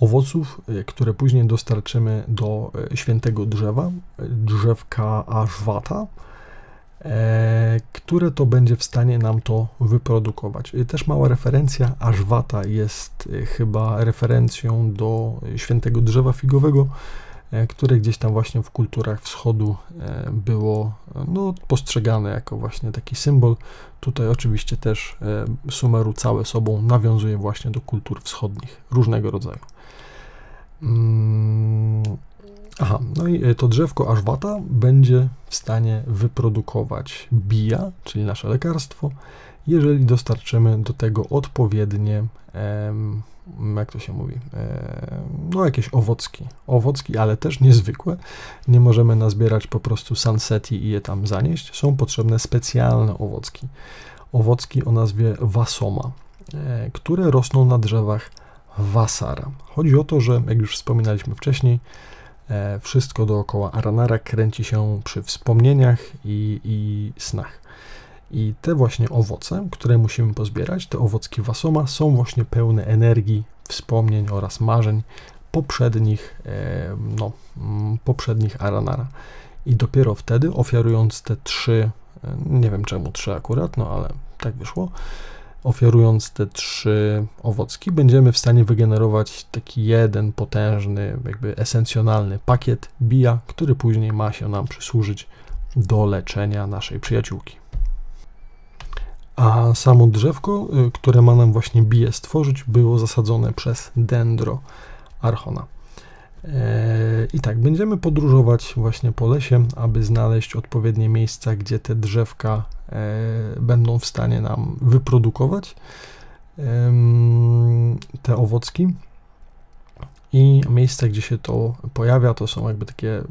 Owoców, które później dostarczymy do świętego drzewa, drzewka Ashwata, E, które to będzie w stanie nam to wyprodukować. Też mała referencja, Ashwata jest e, chyba referencją do świętego drzewa figowego, e, które gdzieś tam właśnie w kulturach wschodu było no, postrzegane jako właśnie taki symbol. Tutaj oczywiście też Sumeru całe sobą nawiązuje właśnie do kultur wschodnich różnego rodzaju. Mm, Aha, no i e, to drzewko Ashwata będzie w stanie wyprodukować bija, czyli nasze lekarstwo, jeżeli dostarczymy do tego odpowiednie, jak to się mówi, no jakieś owocki. Owocki, ale też niezwykłe. Nie możemy nazbierać po prostu sunseti i je tam zanieść. Są potrzebne specjalne owocki. Owocki o nazwie wasoma, e, które rosną na drzewach wasara. Chodzi o to, że jak już wspominaliśmy wcześniej, E, wszystko dookoła Aranara kręci się przy wspomnieniach i, i snach. I te właśnie owoce, które musimy pozbierać, te owocki wasoma, są właśnie pełne energii, wspomnień oraz marzeń poprzednich, e, no, poprzednich Aranara. I dopiero wtedy, ofiarując te trzy, e, nie wiem czemu trzy akurat, no ale tak wyszło, ofiarując te trzy owocki, będziemy w stanie wygenerować taki jeden potężny, jakby esencjonalny pakiet bija, który później ma się nam przysłużyć do leczenia naszej przyjaciółki. A samo drzewko, y, które ma nam właśnie bije stworzyć, było zasadzone przez Dendro Archona. E, I tak, będziemy podróżować właśnie po lesie, aby znaleźć odpowiednie miejsca, gdzie te drzewka będą w stanie nam wyprodukować te owocki. I miejsca, gdzie się to pojawia, to są jakby takie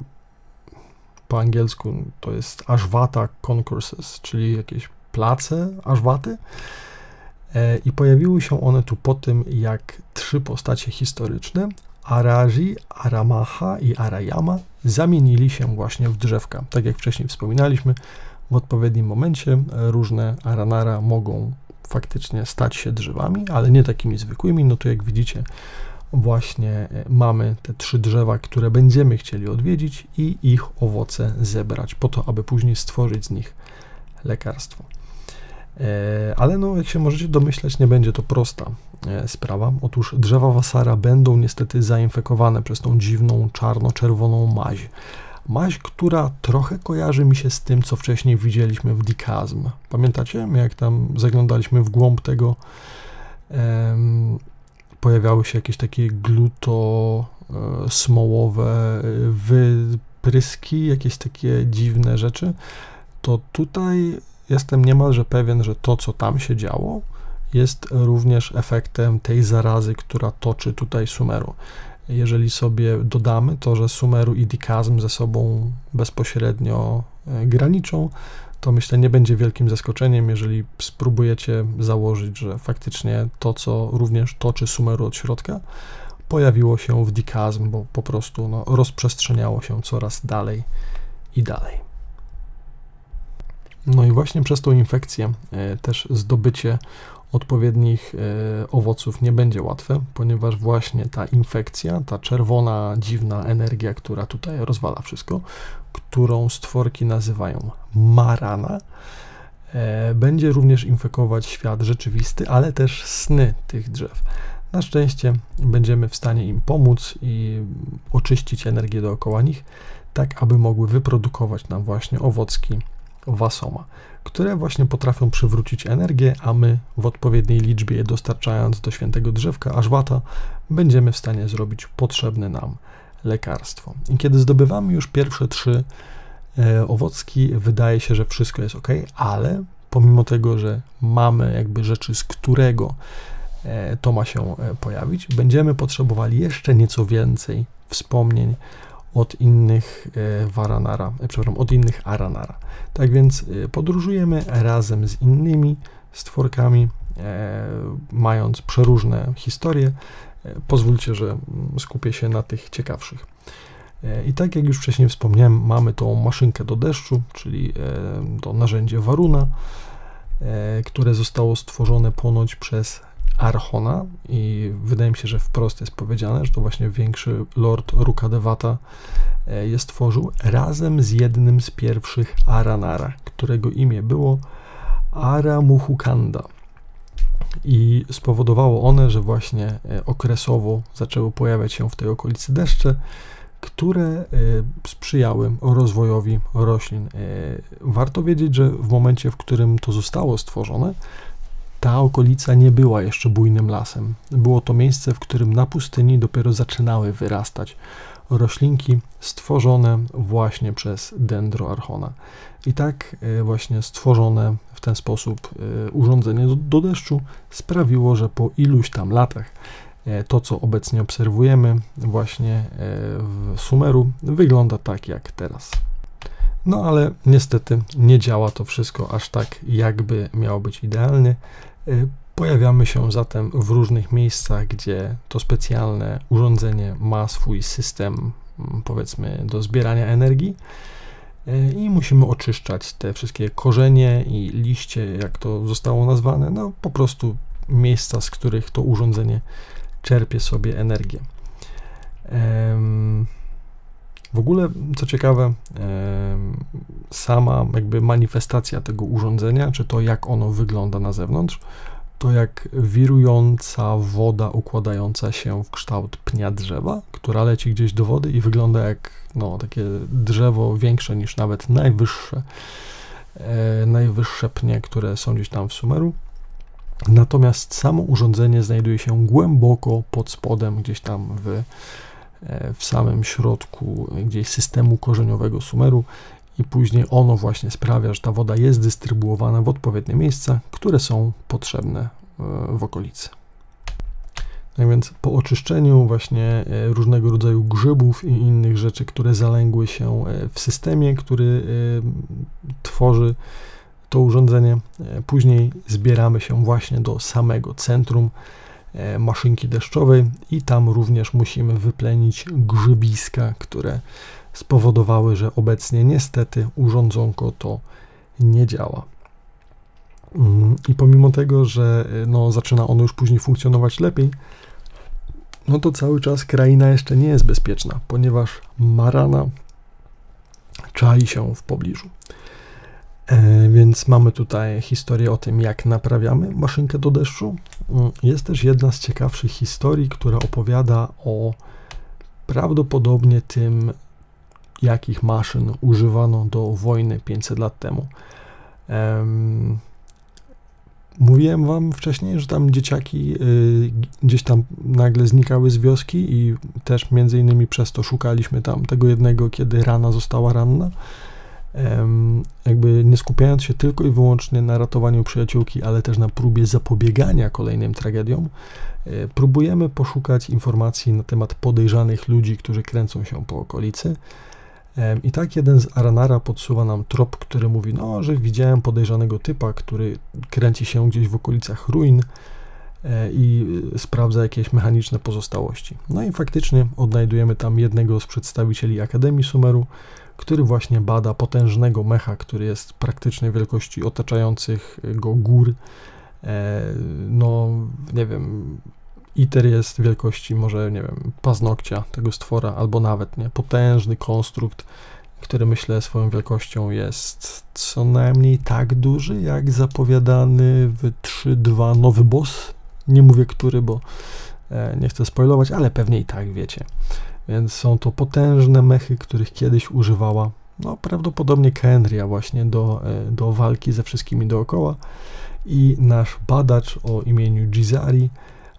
po angielsku to jest Ashwata Concourses, czyli jakieś place Ashwaty. E, I pojawiły się one tu po tym, jak trzy postacie historyczne Araji, Aramaha i Arayama zamienili się właśnie w drzewka. Tak jak wcześniej wspominaliśmy, w odpowiednim momencie różne Aranara mogą faktycznie stać się drzewami, ale nie takimi zwykłymi. No to jak widzicie, właśnie e, mamy te trzy drzewa, które będziemy chcieli odwiedzić i ich owoce zebrać, po to, aby później stworzyć z nich lekarstwo. E, ale no, jak się możecie domyśleć, nie będzie to prosta e, sprawa. Otóż drzewa wasara będą niestety zainfekowane przez tą dziwną czarno-czerwoną maź. Maź, która trochę kojarzy mi się z tym, co wcześniej widzieliśmy w Dikazm. Pamiętacie, jak tam zaglądaliśmy w głąb tego, em, pojawiały się jakieś takie gluto-smołowe e, wypryski, jakieś takie dziwne rzeczy. To tutaj jestem niemalże pewien, że to, co tam się działo, jest również efektem tej zarazy, która toczy tutaj Sumeru. Jeżeli sobie dodamy to, że Sumeru i Dikazm ze sobą bezpośrednio e, graniczą, to myślę nie będzie wielkim zaskoczeniem, jeżeli spróbujecie założyć, że faktycznie to, co również toczy Sumeru od środka, pojawiło się w Dikazm, bo po prostu no, rozprzestrzeniało się coraz dalej i dalej. No i właśnie przez tą infekcję e, też zdobycie odpowiednich e, owoców nie będzie łatwe, ponieważ właśnie ta infekcja, ta czerwona, dziwna energia, która tutaj rozwala wszystko, którą stworki nazywają marana, e, będzie również infekować świat rzeczywisty, ale też sny tych drzew. Na szczęście będziemy w stanie im pomóc i oczyścić energię dookoła nich, tak aby mogły wyprodukować nam właśnie owocki wasoma, które właśnie potrafią przywrócić energię, a my w odpowiedniej liczbie je dostarczając do świętego drzewka ażwata będziemy w stanie zrobić potrzebne nam lekarstwo. I kiedy zdobywamy już pierwsze trzy e, owocki, wydaje się, że wszystko jest ok, ale pomimo tego, że mamy jakby rzeczy, z którego e, to ma się e, pojawić, będziemy potrzebowali jeszcze nieco więcej wspomnień od innych e, Varanara, e, przepraszam, od innych Aranara. Tak więc e, podróżujemy razem z innymi stworkami, mając przeróżne historie. Pozwólcie, że skupię się na tych ciekawszych. I tak jak już wcześniej wspomniałem, mamy tą maszynkę do deszczu, czyli to narzędzie Varuna, które zostało stworzone ponoć przez Archona i wydaje mi się, że wprost jest powiedziane, że to właśnie większy lord Rukadevata e, je stworzył razem z jednym z pierwszych Aranara, którego imię było Aramuhukanda. I spowodowało one, że właśnie e, okresowo zaczęły pojawiać się w tej okolicy deszcze, które e, sprzyjały rozwojowi roślin. Warto wiedzieć, że w momencie, w którym to zostało stworzone, ta okolica nie była jeszcze bujnym lasem. Było to miejsce, w którym na pustyni dopiero zaczynały wyrastać roślinki stworzone właśnie przez Dendroarchona. I tak e, właśnie stworzone w ten sposób e, urządzenie do, deszczu sprawiło, że po iluś tam latach e, to, co obecnie obserwujemy właśnie w Sumeru, wygląda tak jak teraz. No ale niestety nie działa to wszystko aż tak, jakby miało być idealnie. Y, pojawiamy się zatem w różnych miejscach, gdzie to specjalne urządzenie ma swój system, mm, powiedzmy, do zbierania energii y, i musimy oczyszczać te wszystkie korzenie i liście, jak to zostało nazwane, no po prostu miejsca, z których to urządzenie czerpie sobie energię. W ogóle, co ciekawe, sama jakby manifestacja tego urządzenia, czy to jak ono wygląda na zewnątrz, to jak wirująca woda układająca się w kształt pnia drzewa, która leci gdzieś do wody i wygląda jak no, takie drzewo większe niż nawet najwyższe, e, najwyższe pnie, które są gdzieś tam w Sumeru. Natomiast samo urządzenie znajduje się głęboko pod spodem, gdzieś tam w w samym środku gdzieś systemu korzeniowego Sumeru i później ono właśnie sprawia, że ta woda jest dystrybuowana w odpowiednie miejsca, które są potrzebne e, w okolicy. Tak więc po oczyszczeniu właśnie e, różnego rodzaju grzybów i innych rzeczy, które zalęgły się w systemie, który tworzy to urządzenie, później zbieramy się właśnie do samego centrum E, maszynki deszczowej i tam również musimy wyplenić grzybiska, które spowodowały, że obecnie niestety urządzonko to nie działa. Mm, I pomimo tego, że e, no, zaczyna ono już później funkcjonować lepiej, no to cały czas kraina jeszcze nie jest bezpieczna, ponieważ Marana czai się w pobliżu. E, więc mamy tutaj historię o tym, jak naprawiamy maszynkę do deszczu. Mm, jest też jedna z ciekawszych historii, która opowiada o prawdopodobnie tym, jakich maszyn używano do wojny 500 lat temu. Mówiłem wam wcześniej, że tam dzieciaki y, gdzieś tam nagle znikały z wioski i też między innymi przez to szukaliśmy tam tego jednego, kiedy rana została ranna jakby nie skupiając się tylko i wyłącznie na ratowaniu przyjaciółki, ale też na próbie zapobiegania kolejnym tragediom, e, próbujemy poszukać informacji na temat podejrzanych ludzi, którzy kręcą się po okolicy. I tak jeden z Aranara podsuwa nam trop, który mówi, no, że widziałem podejrzanego typa, który kręci się gdzieś w okolicach ruin e, i e, sprawdza jakieś mechaniczne pozostałości. No i faktycznie odnajdujemy tam jednego z przedstawicieli Akademii Sumeru, który właśnie bada potężnego mecha, który jest praktycznie wielkości otaczających go gór. E, no, nie wiem, ITER jest wielkości może, nie wiem, paznokcia tego stwora, albo nawet, nie, potężny konstrukt, który myślę swoją wielkością jest co najmniej tak duży, jak zapowiadany w 3.2 nowy boss. Nie mówię który, bo e, nie chcę spoilować, ale pewnie i tak wiecie. Więc są to potężne mechy, których kiedyś używała no, prawdopodobnie Kenria właśnie do, e, do walki ze wszystkimi dookoła. I nasz badacz o imieniu Gizari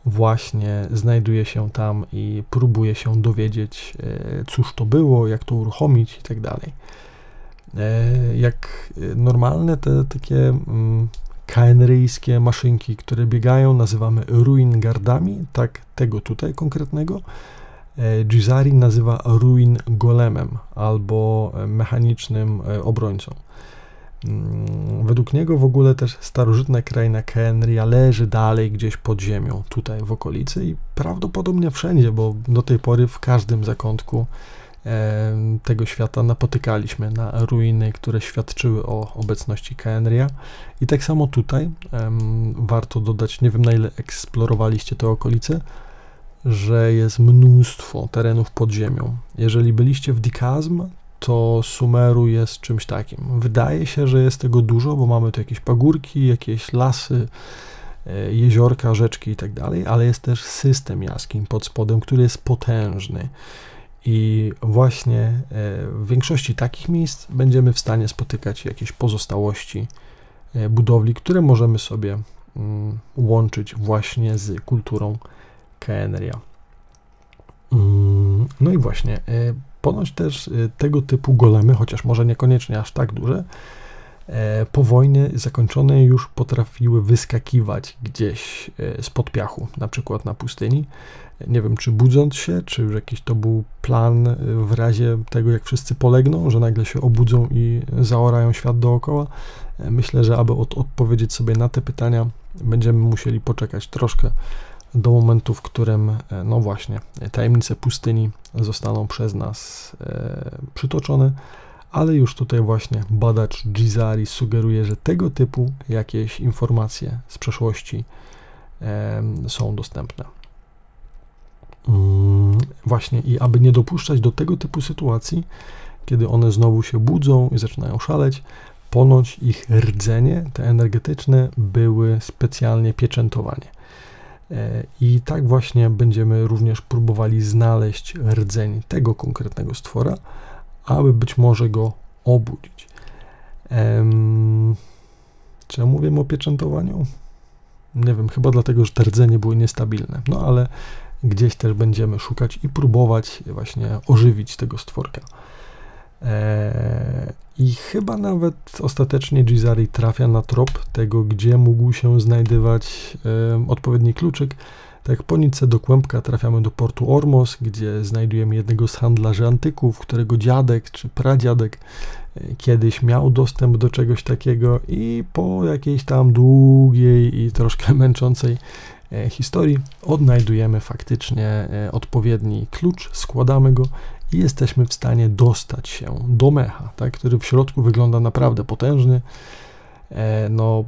właśnie znajduje się tam i próbuje się dowiedzieć, e, cóż to było, jak to uruchomić i tak dalej. E, jak normalne te takie mm, KNRyjskie maszynki, które biegają, nazywamy ruin gardami, tak tego tutaj konkretnego. E, Gizari nazywa ruin golemem albo mechanicznym obrońcą. Mm, według niego w ogóle też starożytna kraina Kenria leży dalej gdzieś pod ziemią, tutaj w okolicy i prawdopodobnie wszędzie, bo do tej pory w każdym zakątku e, tego świata napotykaliśmy na ruiny, które świadczyły o obecności Kenria. I tak samo tutaj e, warto dodać, nie wiem na ile eksplorowaliście te okolice, że jest mnóstwo terenów pod ziemią. Jeżeli byliście w Dikazm, to Sumeru jest czymś takim. Wydaje się, że jest tego dużo, bo mamy tu jakieś pagórki, jakieś lasy, e, jeziorka, rzeczki i tak ale jest też system jaskiń pod spodem, który jest potężny. I właśnie e, w większości takich miejsc będziemy w stanie spotykać jakieś pozostałości e, budowli, które możemy sobie mm, łączyć właśnie z kulturą Kenria. Mm, no i właśnie, Ponoć też y, tego typu golemy, chociaż może niekoniecznie aż tak duże, e, po wojnie zakończonej już potrafiły wyskakiwać gdzieś spod piachu, na przykład na pustyni. Nie wiem, czy budząc się, czy już jakiś to był plan w razie tego, jak wszyscy polegną, że nagle się obudzą i zaorają świat dookoła. Myślę, że aby od odpowiedzieć sobie na te pytania, będziemy musieli poczekać troszkę do momentu, w którym, e, no właśnie, tajemnice pustyni zostaną przez nas e, przytoczone, ale już tutaj właśnie badacz Gizari sugeruje, że tego typu jakieś informacje z przeszłości e, są dostępne. Mm, właśnie i aby nie dopuszczać do tego typu sytuacji, kiedy one znowu się budzą i zaczynają szaleć, ponoć ich rdzenie, te energetyczne, były specjalnie pieczętowane. E, I tak właśnie będziemy również próbowali znaleźć rdzeń tego konkretnego stwora, aby być może go obudzić. Um, czy ja mówię o pieczętowaniu? Nie wiem, chyba dlatego, że te rdzenie były niestabilne. No ale gdzieś też będziemy szukać i próbować właśnie ożywić tego stworka. E, I chyba nawet ostatecznie Gizari trafia na trop tego, gdzie mógł się znajdywać odpowiedni kluczyk. Tak po Nice do Kłębka trafiamy do portu Ormos, gdzie znajdujemy jednego z handlarzy antyków, którego dziadek czy pradziadek e, kiedyś miał dostęp do czegoś takiego i po jakiejś tam długiej i troszkę męczącej e, historii odnajdujemy faktycznie odpowiedni klucz, składamy go i jesteśmy w stanie dostać się do mecha, tak, który w środku wygląda naprawdę potężny. E, no,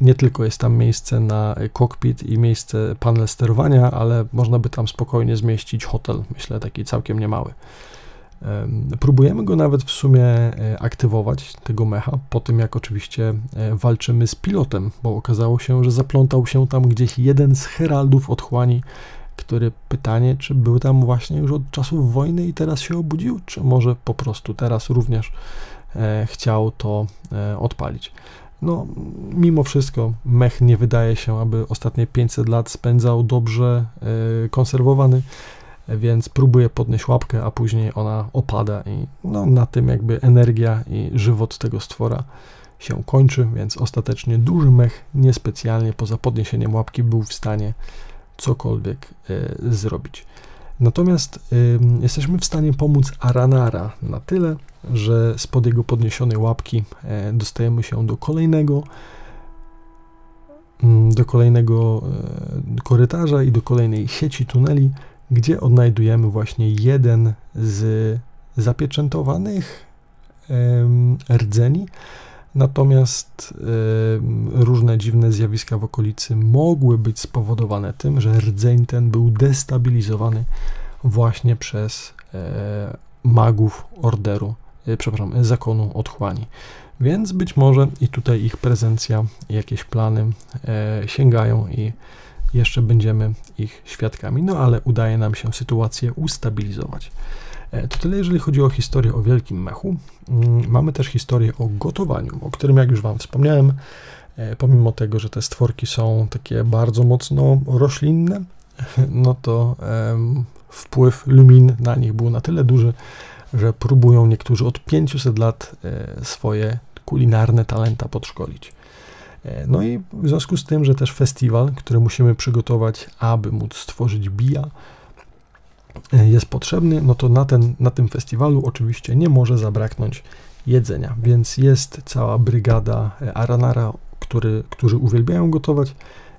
nie tylko jest tam miejsce na kokpit i miejsce panel sterowania, ale można by tam spokojnie zmieścić hotel, myślę, taki całkiem niemały. Próbujemy go nawet w sumie e, aktywować, tego mecha, po tym jak oczywiście e, walczymy z pilotem, bo okazało się, że zaplątał się tam gdzieś jeden z heraldów otchłani, który pytanie, czy był tam właśnie już od czasów wojny i teraz się obudził, czy może po prostu teraz również e, chciał to e, odpalić. No, mimo wszystko, mech nie wydaje się, aby ostatnie 500 lat spędzał dobrze e, konserwowany, więc próbuje podnieść łapkę, a później ona opada i no, na tym jakby energia i żywot tego stwora się kończy, więc ostatecznie duży mech niespecjalnie poza podniesieniem łapki był w stanie cokolwiek e, zrobić. Natomiast jesteśmy w stanie pomóc Aranara na tyle, że spod jego podniesionej łapki e, dostajemy się do kolejnego mm, do kolejnego e, korytarza i do kolejnej sieci tuneli, gdzie odnajdujemy właśnie jeden z zapieczętowanych rdzeni, natomiast różne dziwne zjawiska w okolicy mogły być spowodowane tym, że rdzeń ten był destabilizowany właśnie przez e, magów orderu, e, przepraszam, zakonu otchłani. Więc być może i tutaj ich prezencja, jakieś plany e, sięgają i jeszcze będziemy ich świadkami, no ale udaje nam się sytuację ustabilizować. E, to tyle, jeżeli chodzi o historię o wielkim mechu. Mm, mamy też historię o gotowaniu, o którym, jak już Wam wspomniałem, e, pomimo tego, że te stworki są takie bardzo mocno roślinne, no to wpływ lumin na nich był na tyle duży, że próbują niektórzy od 500 lat e, swoje kulinarne talenta podszkolić. No i w związku z tym, że też festiwal, który musimy przygotować, aby móc stworzyć bija, jest potrzebny, no to na, ten, na tym festiwalu oczywiście nie może zabraknąć jedzenia, więc jest cała brygada e, Aranara, który, którzy uwielbiają gotować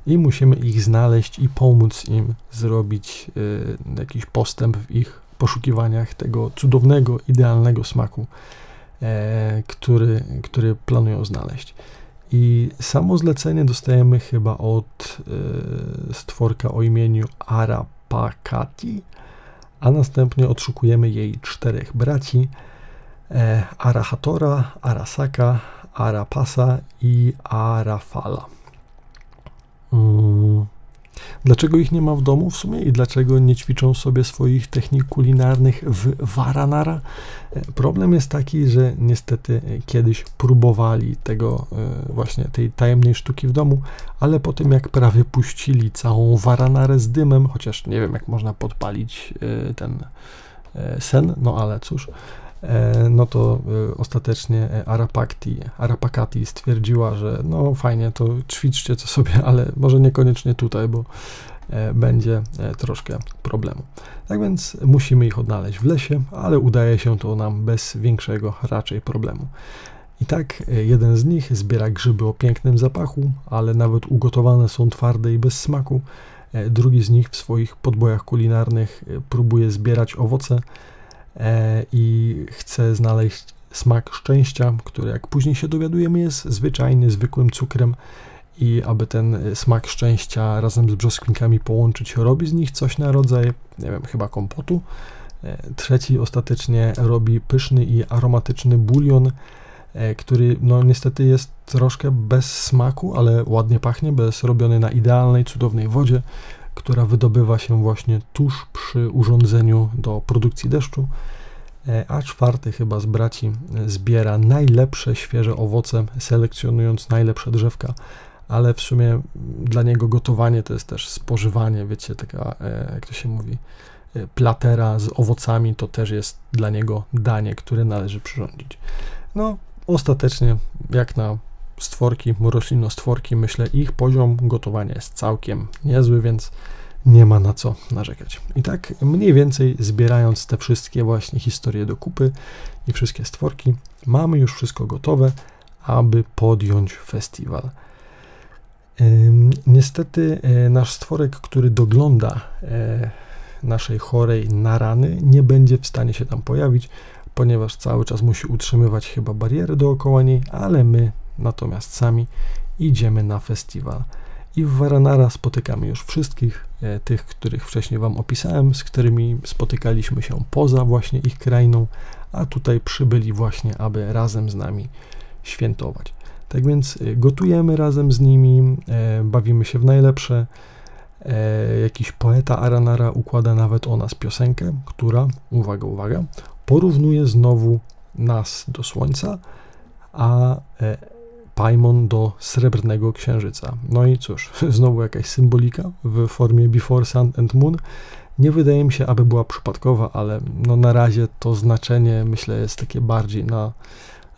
i musimy ich znaleźć i pomóc im zrobić y, jakiś postęp w ich poszukiwaniach tego cudownego, idealnego smaku, e, który, który planują znaleźć. I samo zlecenie dostajemy chyba od y, stworka o imieniu Arapakati, a następnie odszukujemy jej czterech braci e, Arahatora, Arasaka, Arapasa i Arafala. Mm. Dlaczego ich nie ma w domu w sumie i dlaczego nie ćwiczą sobie swoich technik kulinarnych w Varanara? E, problem jest taki, że niestety kiedyś próbowali tego e, właśnie tej tajemnej sztuki w domu, ale po tym jak prawie puścili całą Varanarę z dymem, chociaż nie wiem jak można podpalić e, ten sen, no ale cóż, no to ostatecznie Arapakti, Arapakati stwierdziła, że no fajnie, to ćwiczcie co sobie, ale może niekoniecznie tutaj, bo będzie troszkę problemu. Tak więc musimy ich odnaleźć w lesie, ale udaje się to nam bez większego raczej problemu. I tak jeden z nich zbiera grzyby o pięknym zapachu, ale nawet ugotowane są twarde i bez smaku. Drugi z nich w swoich podbojach kulinarnych próbuje zbierać owoce, E, i chcę znaleźć smak szczęścia, który jak później się dowiadujemy jest zwyczajny, zwykłym cukrem i aby ten smak szczęścia razem z brzoskwinkami połączyć, robi z nich coś na rodzaj, nie wiem, chyba kompotu. E, trzeci ostatecznie robi pyszny i aromatyczny bulion, e, który no niestety jest troszkę bez smaku, ale ładnie pachnie, bo jest robiony na idealnej, cudownej wodzie, która wydobywa się właśnie tuż przy urządzeniu do produkcji deszczu. E, a czwarty chyba z braci zbiera najlepsze świeże owoce, selekcjonując najlepsze drzewka, ale w sumie dla niego gotowanie to jest też spożywanie, wiecie, taka, e, jak to się mówi, e, platera z owocami to też jest dla niego danie, które należy przyrządzić. No, ostatecznie, jak na stworki, roślinostworki, myślę, ich poziom gotowania jest całkiem niezły, więc nie ma na co narzekać. I tak mniej więcej zbierając te wszystkie właśnie historie do kupy i wszystkie stworki, mamy już wszystko gotowe, aby podjąć festiwal. Niestety e, nasz stworek, który dogląda e, naszej chorej na rany, nie będzie w stanie się tam pojawić, ponieważ cały czas musi utrzymywać chyba bariery dookoła niej, ale my natomiast sami idziemy na festiwal. I w Varanara spotykamy już wszystkich e, tych, których wcześniej Wam opisałem, z którymi spotykaliśmy się poza właśnie ich krainą, a tutaj przybyli właśnie, aby razem z nami świętować. Tak więc e, gotujemy razem z nimi, e, bawimy się w najlepsze. Jakiś poeta Aranara układa nawet o nas piosenkę, która, uwaga, uwaga, porównuje znowu nas do Słońca, a Paimon do srebrnego księżyca. No i cóż, znowu jakaś symbolika w formie Before Sun and Moon. Nie wydaje mi się, aby była przypadkowa, ale no na razie to znaczenie myślę jest takie bardziej na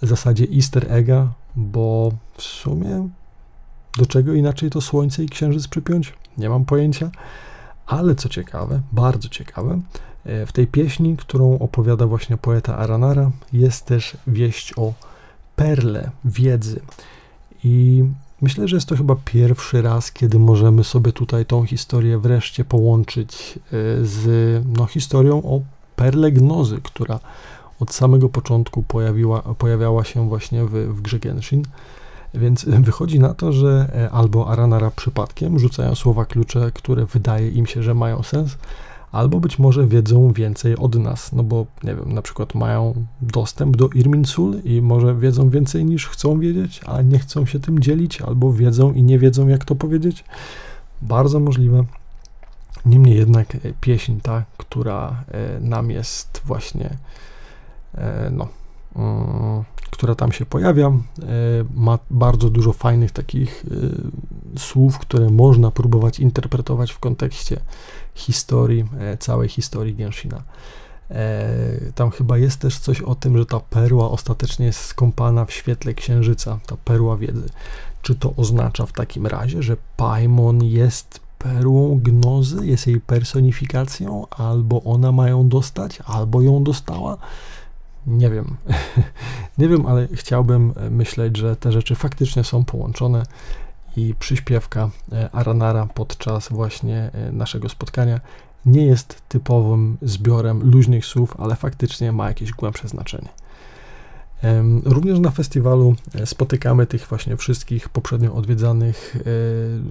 zasadzie easter egga, bo w sumie do czego inaczej to słońce i księżyc przypiąć? Nie mam pojęcia. Ale co ciekawe, bardzo ciekawe, e, w tej pieśni, którą opowiada właśnie poeta Aranara, jest też wieść o perle wiedzy. I myślę, że jest to chyba pierwszy raz, kiedy możemy sobie tutaj tą historię wreszcie połączyć e, z no, historią o perle gnozy, która od samego początku pojawiła, pojawiała się właśnie w, w grze Genshin. Więc wychodzi na to, że e, albo Aranara przypadkiem rzucają słowa klucze, które wydaje im się, że mają sens, albo być może wiedzą więcej od nas, no bo nie wiem, na przykład mają dostęp do Irminsul i może wiedzą więcej niż chcą wiedzieć, a nie chcą się tym dzielić, albo wiedzą i nie wiedzą, jak to powiedzieć. Bardzo możliwe. Niemniej jednak e, pieśń ta, która e, nam jest właśnie, no, mm, która tam się pojawia, e, ma bardzo dużo fajnych takich e, słów, które można próbować interpretować w kontekście historii, e, całej historii Genshina. Tam chyba jest też coś o tym, że ta perła ostatecznie jest skąpana w świetle księżyca, ta perła wiedzy. Czy to oznacza w takim razie, że Paimon jest perłą gnozy, jest jej personifikacją, albo ona ma ją dostać, albo ją dostała? Nie wiem. nie wiem, ale chciałbym e, myśleć, że te rzeczy faktycznie są połączone i przyśpiewka e, Aranara podczas właśnie e, naszego spotkania nie jest typowym zbiorem luźnych słów, ale faktycznie ma jakieś głębsze znaczenie. Również na festiwalu spotykamy tych właśnie wszystkich poprzednio odwiedzanych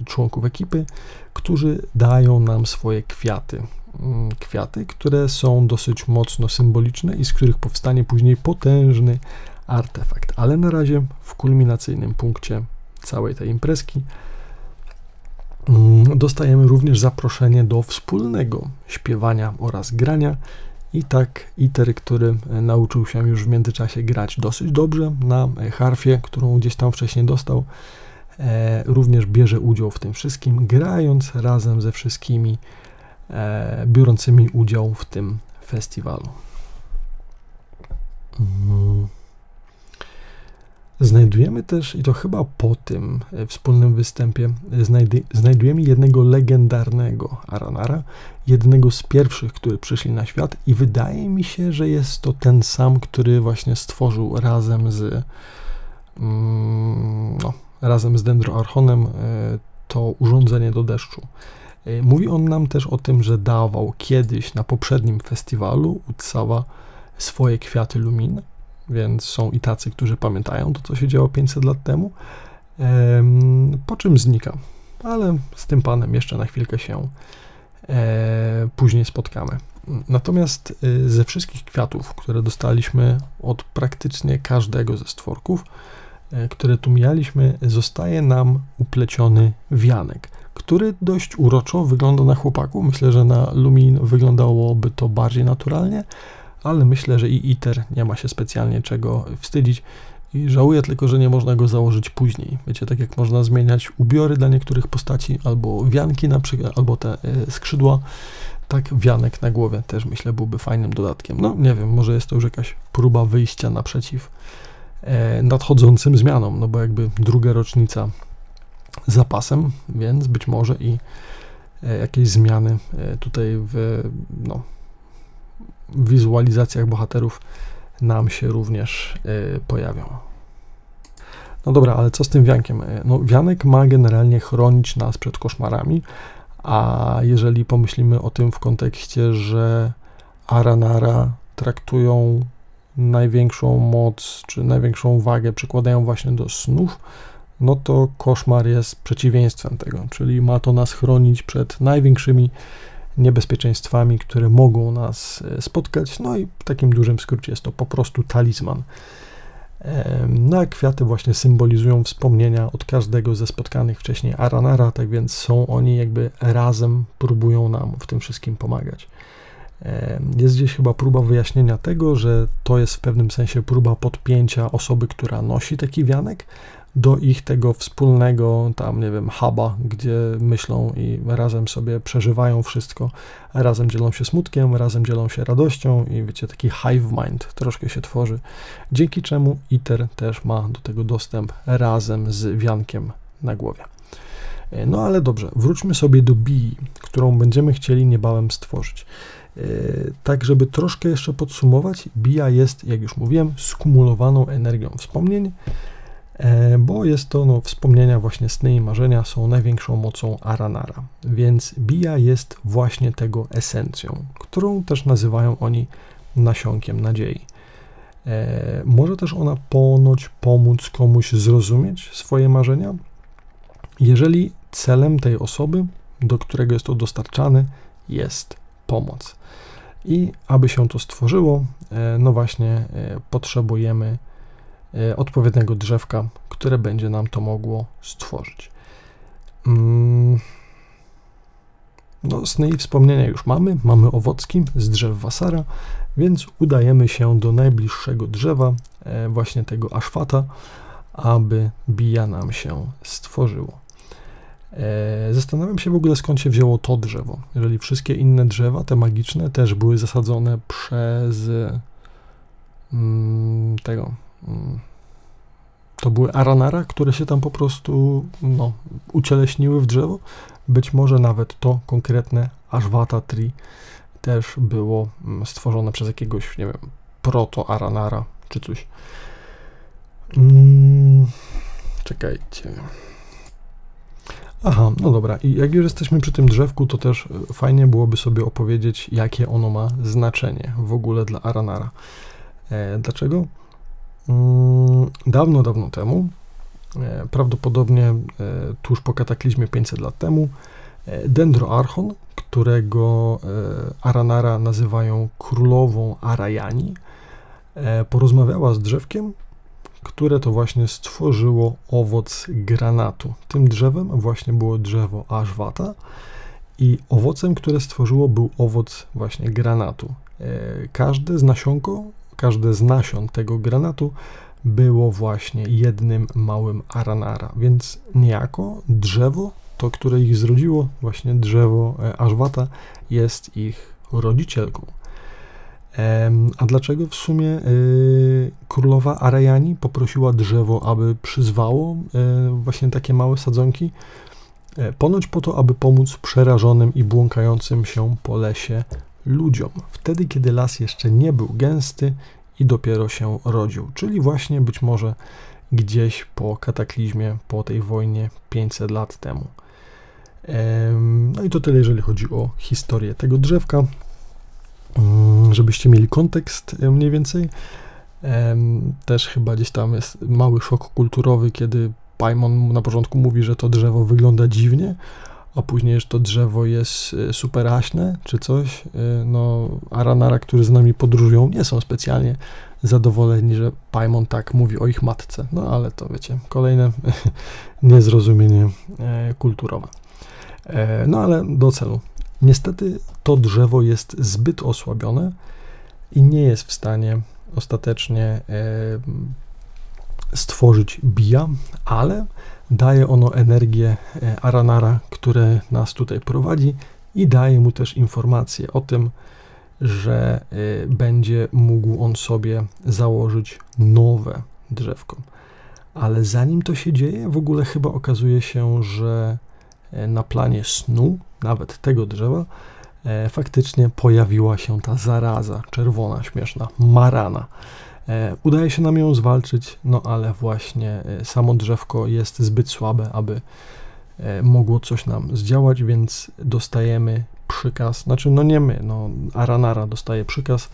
członków ekipy, którzy dają nam swoje kwiaty. Mm, kwiaty, które są dosyć mocno symboliczne i z których powstanie później potężny artefakt. Ale na razie w kulminacyjnym punkcie całej tej imprezki mm, dostajemy również zaproszenie do wspólnego śpiewania oraz grania. I tak Iter, który nauczył się już w międzyczasie grać dosyć dobrze na harfie, którą gdzieś tam wcześniej dostał, e, również bierze udział w tym wszystkim, grając razem ze wszystkimi e, biorącymi udział w tym festiwalu. Mm. Znajdujemy też, i to chyba po tym e, wspólnym występie, znajdy, znajdujemy jednego legendarnego Aranara, jednego z pierwszych, który przyszli na świat, i wydaje mi się, że jest to ten sam, który właśnie stworzył razem z mm, no, razem z Dendroarchonem e, to urządzenie do deszczu. E, mówi on nam też o tym, że dawał kiedyś na poprzednim festiwalu Utsawa swoje kwiaty lumin, więc są i tacy, którzy pamiętają to, co się działo 500 lat temu, po czym znika. Ale z tym panem jeszcze na chwilkę się e, później spotkamy. Natomiast e, ze wszystkich kwiatów, które dostaliśmy od praktycznie każdego ze stworków, które tu mijaliśmy, zostaje nam upleciony wianek który dość uroczo wygląda na chłopaku. Myślę, że na Lumin wyglądałoby to bardziej naturalnie, ale myślę, że i ITER nie ma się specjalnie czego wstydzić. I żałuję tylko, że nie można go założyć później. Wiecie, tak jak można zmieniać ubiory dla niektórych postaci, albo wianki na przykład, albo te e, skrzydła, tak wianek na głowie też myślę byłby fajnym dodatkiem. No nie wiem, może jest to już jakaś próba wyjścia naprzeciw e, nadchodzącym zmianom, no bo jakby druga rocznica zapasem, więc być może i e, jakieś zmiany tutaj w no, wizualizacjach bohaterów nam się również e, pojawią. No dobra, ale co z tym wiankiem? No, wianek ma generalnie chronić nas przed koszmarami, a jeżeli pomyślimy o tym w kontekście, że Aranara traktują największą moc, czy największą wagę przykładają właśnie do snów, no to koszmar jest przeciwieństwem tego, czyli ma to nas chronić przed największymi niebezpieczeństwami, które mogą nas e, spotkać. No i w takim dużym skrócie jest to po prostu talizman. No a kwiaty właśnie symbolizują wspomnienia od każdego ze spotkanych wcześniej Aranara, tak więc są oni jakby razem, próbują nam w tym wszystkim pomagać. Jest gdzieś chyba próba wyjaśnienia tego, że to jest w pewnym sensie próba podpięcia osoby, która nosi taki wianek, do ich tego wspólnego, tam nie wiem, huba, gdzie myślą i razem sobie przeżywają wszystko, razem dzielą się smutkiem, razem dzielą się radością i wiecie, taki hive mind troszkę się tworzy, dzięki czemu ITER też ma do tego dostęp razem z wiankiem na głowie. No ale dobrze, wróćmy sobie do BI, którą będziemy chcieli niebawem stworzyć. E, tak, żeby troszkę jeszcze podsumować, BIA jest, jak już mówiłem, skumulowaną energią wspomnień, E, bo jest to no, wspomnienia właśnie sny i marzenia są największą mocą Aranara, więc Bia jest właśnie tego esencją, którą też nazywają oni nasionkiem nadziei. E, może też ona ponoć pomóc komuś zrozumieć swoje marzenia, jeżeli celem tej osoby, do którego jest to dostarczane, jest pomoc. I aby się to stworzyło, e, no właśnie e, potrzebujemy e, odpowiedniego drzewka, które będzie nam to mogło stworzyć. Mm. No, sny i wspomnienia już mamy. Mamy owocki z drzew wasara, więc udajemy się do najbliższego drzewa, właśnie tego aszwata, aby bija nam się stworzyło. E, zastanawiam się w ogóle skąd się wzięło to drzewo. Jeżeli wszystkie inne drzewa, te magiczne, też były zasadzone przez mm, tego. Mm, to były aranara, które się tam po prostu no, ucieleśniły w drzewo. Być może nawet to konkretne Ashvata Tree też było mm, stworzone przez jakiegoś, nie wiem, proto-aranara czy coś. Mm, czekajcie. Aha, no dobra. I jak już jesteśmy przy tym drzewku, to też e, fajnie byłoby sobie opowiedzieć, jakie ono ma znaczenie w ogóle dla Aranara. E, dlaczego? Mm, dawno, dawno temu, e, prawdopodobnie e, tuż po kataklizmie 500 lat temu, e, Dendroarchon, którego Aranara nazywają królową Arajani, porozmawiała z drzewkiem które to właśnie stworzyło owoc granatu. Tym drzewem właśnie było drzewo Ashwata i owocem, które stworzyło był owoc właśnie granatu. Każde z nasionko, każde z nasion tego granatu było właśnie jednym małym aranara, więc niejako drzewo, to które ich zrodziło, właśnie drzewo e, Ashwata jest ich rodzicielką. A dlaczego w sumie y, królowa Arajani poprosiła drzewo, aby przyzwało y, właśnie takie małe sadzonki? E, ponoć po to, aby pomóc przerażonym i błąkającym się po lesie ludziom, wtedy kiedy las jeszcze nie był gęsty i dopiero się rodził, czyli właśnie być może gdzieś po kataklizmie, po tej wojnie 500 lat temu. No i to tyle, jeżeli chodzi o historię tego drzewka. Mm, żebyście mieli kontekst e, mniej więcej. Też chyba gdzieś tam jest mały szok kulturowy, kiedy Paimon na początku mówi, że to drzewo wygląda dziwnie, a później, że to drzewo jest e, super aśne czy coś. E, no, Aranara, którzy z nami podróżują, nie są specjalnie zadowoleni, że Paimon tak mówi o ich matce. No ale to wiecie, kolejne niezrozumienie kulturowe. No ale do celu. Niestety to drzewo jest zbyt osłabione i nie jest w stanie ostatecznie e, stworzyć bija, ale daje ono energię e, Aranara, które nas tutaj prowadzi i daje mu też informację o tym, że e, będzie mógł on sobie założyć nowe drzewko. Ale zanim to się dzieje, w ogóle chyba okazuje się, że na planie snu, nawet tego drzewa, e, faktycznie pojawiła się ta zaraza czerwona, śmieszna, marana. E, udaje się nam ją zwalczyć, no ale właśnie e, samo drzewko jest zbyt słabe, aby mogło coś nam zdziałać, więc dostajemy przykaz, znaczy no nie my, no Aranara dostaje przykaz,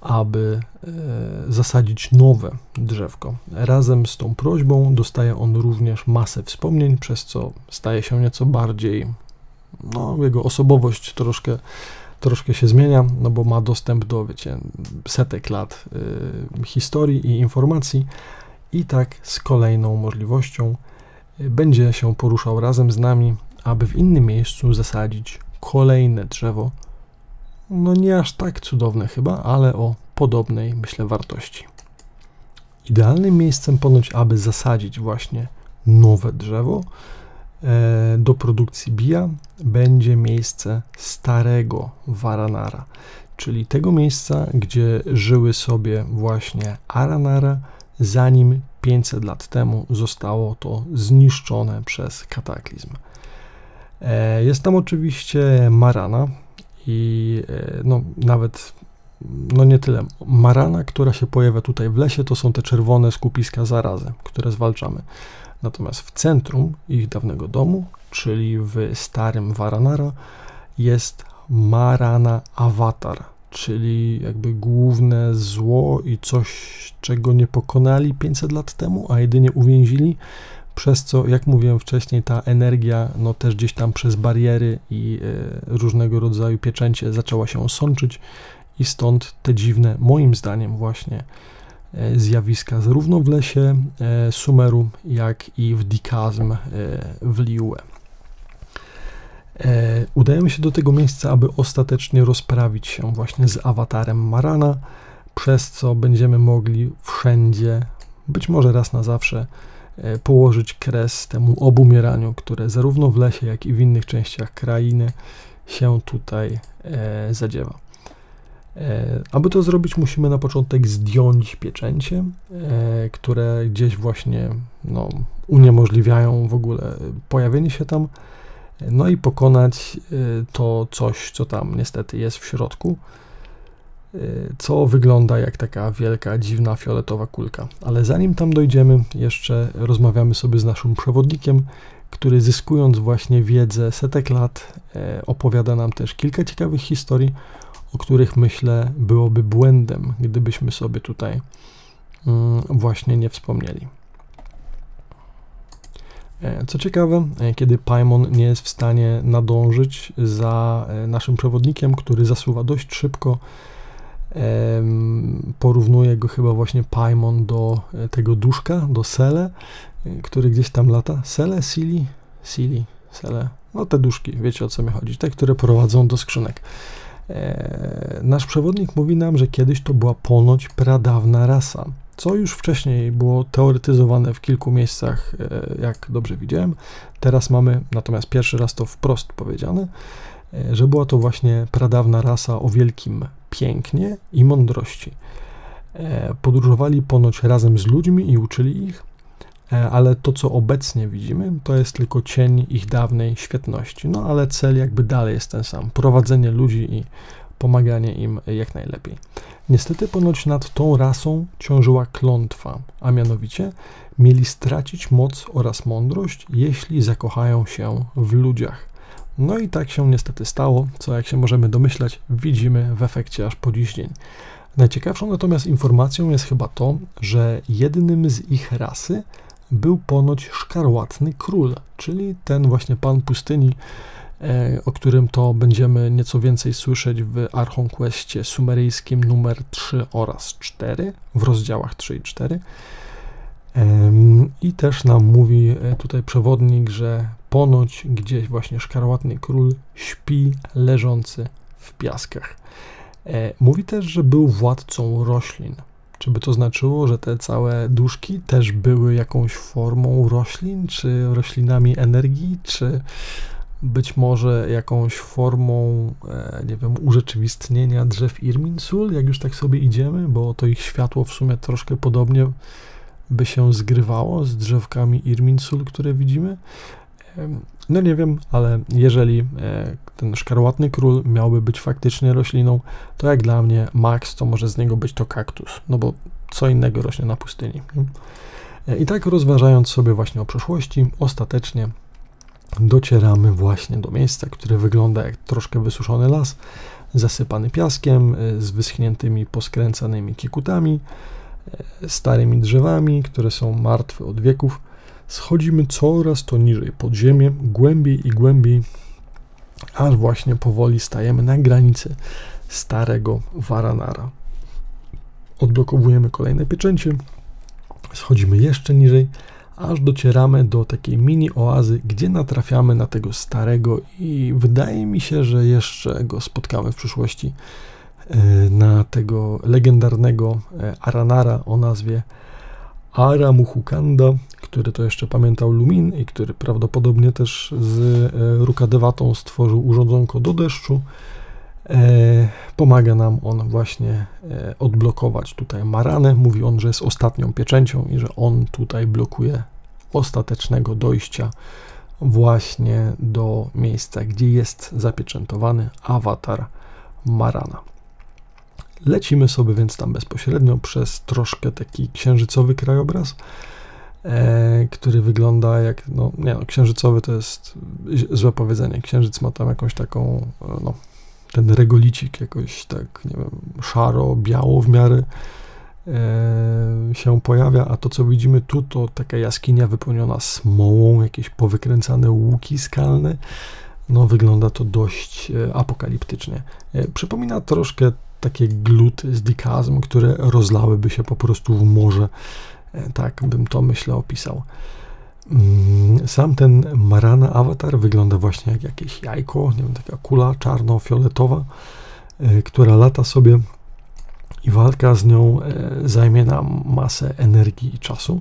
aby e, zasadzić nowe drzewko. Razem z tą prośbą dostaje on również masę wspomnień, przez co staje się nieco bardziej, no jego osobowość troszkę, troszkę się zmienia, no bo ma dostęp do, wiecie, setek lat y, historii i informacji i tak z kolejną możliwością y, będzie się poruszał razem z nami, aby w innym miejscu zasadzić kolejne drzewo, no nie aż tak cudowne chyba, ale o podobnej, myślę, wartości. Idealnym miejscem ponoć, aby zasadzić właśnie nowe drzewo do produkcji bija, będzie miejsce starego Varanara, czyli tego miejsca, gdzie żyły sobie właśnie Aranara, zanim 500 lat temu zostało to zniszczone przez kataklizm. E, jest tam oczywiście Marana, i e, no, nawet no nie tyle. Marana, która się pojawia tutaj w lesie, to są te czerwone skupiska zarazy, które zwalczamy. Natomiast w centrum ich dawnego domu, czyli w starym Varanara, jest Marana Avatar, czyli jakby główne zło i coś, czego nie pokonali 500 lat temu, a jedynie uwięzili, przez co, jak mówiłem wcześniej, ta energia, no też gdzieś tam przez bariery i e, różnego rodzaju pieczęcie zaczęła się sączyć i stąd te dziwne, moim zdaniem właśnie, zjawiska zarówno w lesie e, Sumeru, jak i w Dikazm w Liue. Udajemy się do tego miejsca, aby ostatecznie rozprawić się właśnie z awatarem Marana, przez co będziemy mogli wszędzie, być może raz na zawsze, E, położyć kres temu obumieraniu, które zarówno w lesie, jak i w innych częściach krainy się tutaj e, zadziewa. E, aby to zrobić, musimy na początek zdjąć pieczęcie, które gdzieś właśnie no, uniemożliwiają w ogóle pojawienie się tam, no i pokonać to coś, co tam niestety jest w środku. Co wygląda jak taka wielka, dziwna, fioletowa kulka. Ale zanim tam dojdziemy, jeszcze rozmawiamy sobie z naszym przewodnikiem, który zyskując właśnie wiedzę setek lat, e, opowiada nam też kilka ciekawych historii, o których myślę byłoby błędem, gdybyśmy sobie tutaj mm, właśnie nie wspomnieli. E, co ciekawe, e, kiedy Paimon nie jest w stanie nadążyć za naszym przewodnikiem, który zasuwa dość szybko, Porównuje go chyba właśnie Paimon do e, tego duszka, do Sele, e, który gdzieś tam lata. Sele, Sili, Sili, Sele. No te duszki, wiecie o co mi chodzi, te, które prowadzą do skrzynek. E, nasz przewodnik mówi nam, że kiedyś to była ponoć pradawna rasa, co już wcześniej było teoretyzowane w kilku miejscach, jak dobrze widziałem. Teraz mamy natomiast pierwszy raz to wprost powiedziane, że była to właśnie pradawna rasa o wielkim pięknie i mądrości. E, podróżowali ponoć razem z ludźmi i uczyli ich, e, ale to, co obecnie widzimy, to jest tylko cień ich dawnej świetności. No ale cel jakby dalej jest ten sam: prowadzenie ludzi i pomaganie im jak najlepiej. Niestety, ponoć nad tą rasą ciążyła klątwa, a mianowicie mieli stracić moc oraz mądrość, jeśli zakochają się w ludziach. No i tak się niestety stało, co jak się możemy domyślać, widzimy w efekcie aż po dziś dzień. Najciekawszą natomiast informacją jest chyba to, że jednym z ich rasy był ponoć szkarłatny król, czyli ten właśnie pan pustyni, e, o którym to będziemy nieco więcej słyszeć w Archon Questie sumeryjskim numer 3 oraz 4 w rozdziałach 3 i 4. I też nam mówi e, tutaj przewodnik, że ponoć gdzieś właśnie szkarłatny król śpi leżący w piaskach. E, mówi też, że był władcą roślin. Czy by to znaczyło, że te całe duszki też były jakąś formą roślin, czy roślinami energii, czy być może jakąś formą, e, nie wiem, urzeczywistnienia drzew Irminsul, jak już tak sobie idziemy, bo to ich światło w sumie troszkę podobnie by się zgrywało z drzewkami Irminsul, które widzimy. No nie wiem, ale jeżeli e, ten szkarłatny król miałby być faktycznie rośliną, to jak dla mnie max to może z niego być to kaktus, no bo co innego rośnie na pustyni. E, I tak rozważając sobie właśnie o przeszłości, ostatecznie docieramy właśnie do miejsca, które wygląda jak troszkę wysuszony las, zasypany piaskiem, e, z wyschniętymi, poskręcanymi kikutami, starymi drzewami, które są martwe od wieków. Schodzimy coraz to niżej pod ziemię, głębiej i głębiej, aż właśnie powoli stajemy na granicy starego Varanara. Odblokowujemy kolejne pieczęcie, schodzimy jeszcze niżej, aż docieramy do takiej mini oazy, gdzie natrafiamy na tego starego i wydaje mi się, że jeszcze go spotkamy w przyszłości E, na tego legendarnego e, Aranara o nazwie Aramuhukanda, który to jeszcze pamiętał Lumin i który prawdopodobnie też z e, Rukadewatą stworzył urządzonko do deszczu. Pomaga nam on właśnie odblokować tutaj Maranę. Mówi on, że jest ostatnią pieczęcią i że on tutaj blokuje ostatecznego dojścia właśnie do miejsca, gdzie jest zapieczętowany awatar Marana. Lecimy sobie więc tam bezpośrednio przez troszkę taki księżycowy krajobraz, e, który wygląda jak, no nie no, księżycowy to jest złe powiedzenie, księżyc ma tam jakąś taką, e, no, ten regolicik jakoś tak, nie wiem, szaro, biało w miarę e, się pojawia, a to co widzimy tu to taka jaskinia wypełniona smołą, jakieś powykręcane łuki skalne. No wygląda to dość e, apokaliptycznie. E, przypomina troszkę takie gluty z dikazm, które rozlałyby się po prostu w morze. E, tak bym to myślę opisał. Mm, sam ten Marana awatar wygląda właśnie jak jakieś jajko, nie wiem, taka kula czarno-fioletowa, e, która lata sobie i walka z nią e, zajmie nam masę energii i czasu.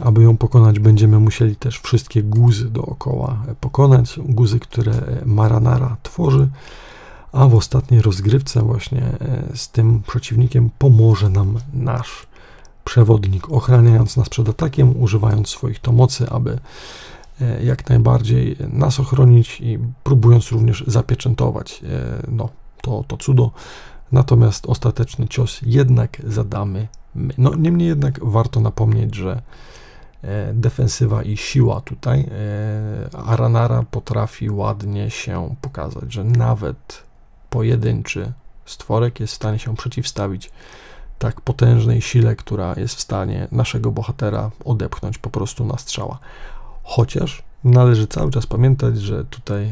Aby ją pokonać, będziemy musieli też wszystkie guzy dookoła pokonać. Guzy, które Maranara tworzy a w ostatniej rozgrywce właśnie e, z tym przeciwnikiem pomoże nam nasz przewodnik, ochraniając nas przed atakiem, używając swoich to mocy, aby e, jak najbardziej nas ochronić i próbując również zapieczętować e, no, to, to cudo. Natomiast ostateczny cios jednak zadamy my. No, niemniej jednak warto napomnieć, że defensywa i siła tutaj Aranara potrafi ładnie się pokazać, że nawet pojedynczy stworek jest w stanie się przeciwstawić tak potężnej sile, która jest w stanie naszego bohatera odepchnąć po prostu na strzała. Chociaż należy cały czas pamiętać, że tutaj e,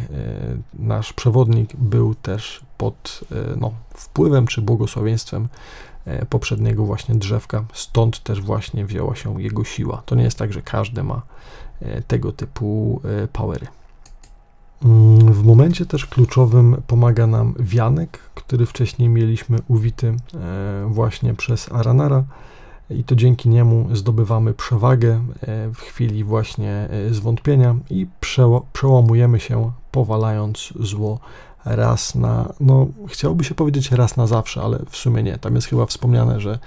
nasz przewodnik był też pod e, no, wpływem czy błogosławieństwem e, poprzedniego właśnie drzewka, stąd też właśnie wzięła się jego siła. To nie jest tak, że każdy ma tego typu powery. Mm, w momencie też kluczowym pomaga nam wianek, który wcześniej mieliśmy uwity e, właśnie przez Aranara i to dzięki niemu zdobywamy przewagę e, w chwili właśnie e, zwątpienia i przełamujemy się powalając zło raz na, no chciałoby się powiedzieć raz na zawsze, ale w sumie nie. Tam jest chyba wspomniane, że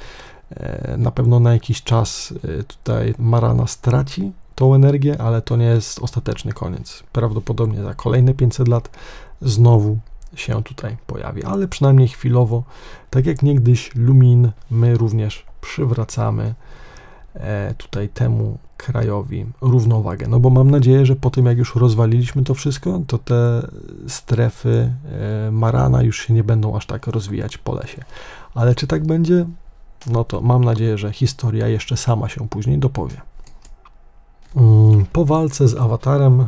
na pewno na jakiś czas tutaj Marana straci tą energię, ale to nie jest ostateczny koniec. Prawdopodobnie za kolejne 500 lat znowu się tutaj pojawi, ale przynajmniej chwilowo, tak jak niegdyś Lumin, my również przywracamy e, tutaj temu krajowi równowagę. No bo mam nadzieję, że po tym jak już rozwaliliśmy to wszystko, to te strefy e, Marana już się nie będą aż tak rozwijać po lesie. Ale czy tak będzie? No to mam nadzieję, że historia jeszcze sama się później dopowie. Mm, po walce z awatarem e,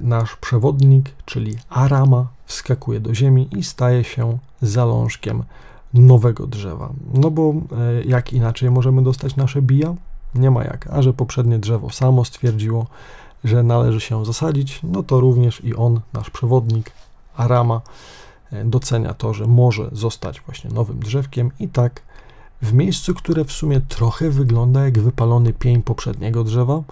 nasz przewodnik, czyli Arama, wskakuje do ziemi i staje się zalążkiem nowego drzewa. No bo e, jak inaczej możemy dostać nasze bija? Nie ma jak. A że poprzednie drzewo samo stwierdziło, że należy się zasadzić, no to również i on, nasz przewodnik, Arama, e, docenia to, że może zostać właśnie nowym drzewkiem i tak w miejscu, które w sumie trochę wygląda jak wypalony pień poprzedniego drzewa,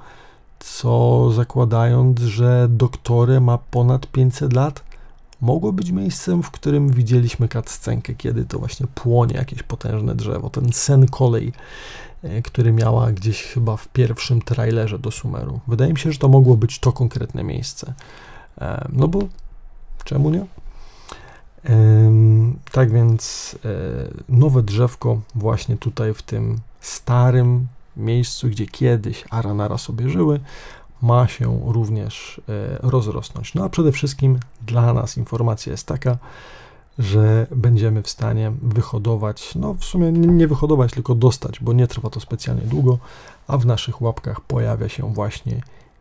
co zakładając, że doktorę ma ponad 500 lat, mogło być miejscem, w którym widzieliśmy cutscenkę, kiedy to właśnie płonie jakieś potężne drzewo, ten sen kolej, e, który miała gdzieś chyba w pierwszym trailerze do Sumeru. Wydaje mi się, że to mogło być to konkretne miejsce. E, no bo czemu nie? Tak więc e, nowe drzewko właśnie tutaj w tym starym miejscu, gdzie kiedyś Aranara sobie żyły, ma się również e, rozrosnąć. No a przede wszystkim dla nas informacja jest taka, że będziemy w stanie wyhodować, no w sumie nie wyhodować, tylko dostać, bo nie trwa to specjalnie długo, a w naszych łapkach pojawia się właśnie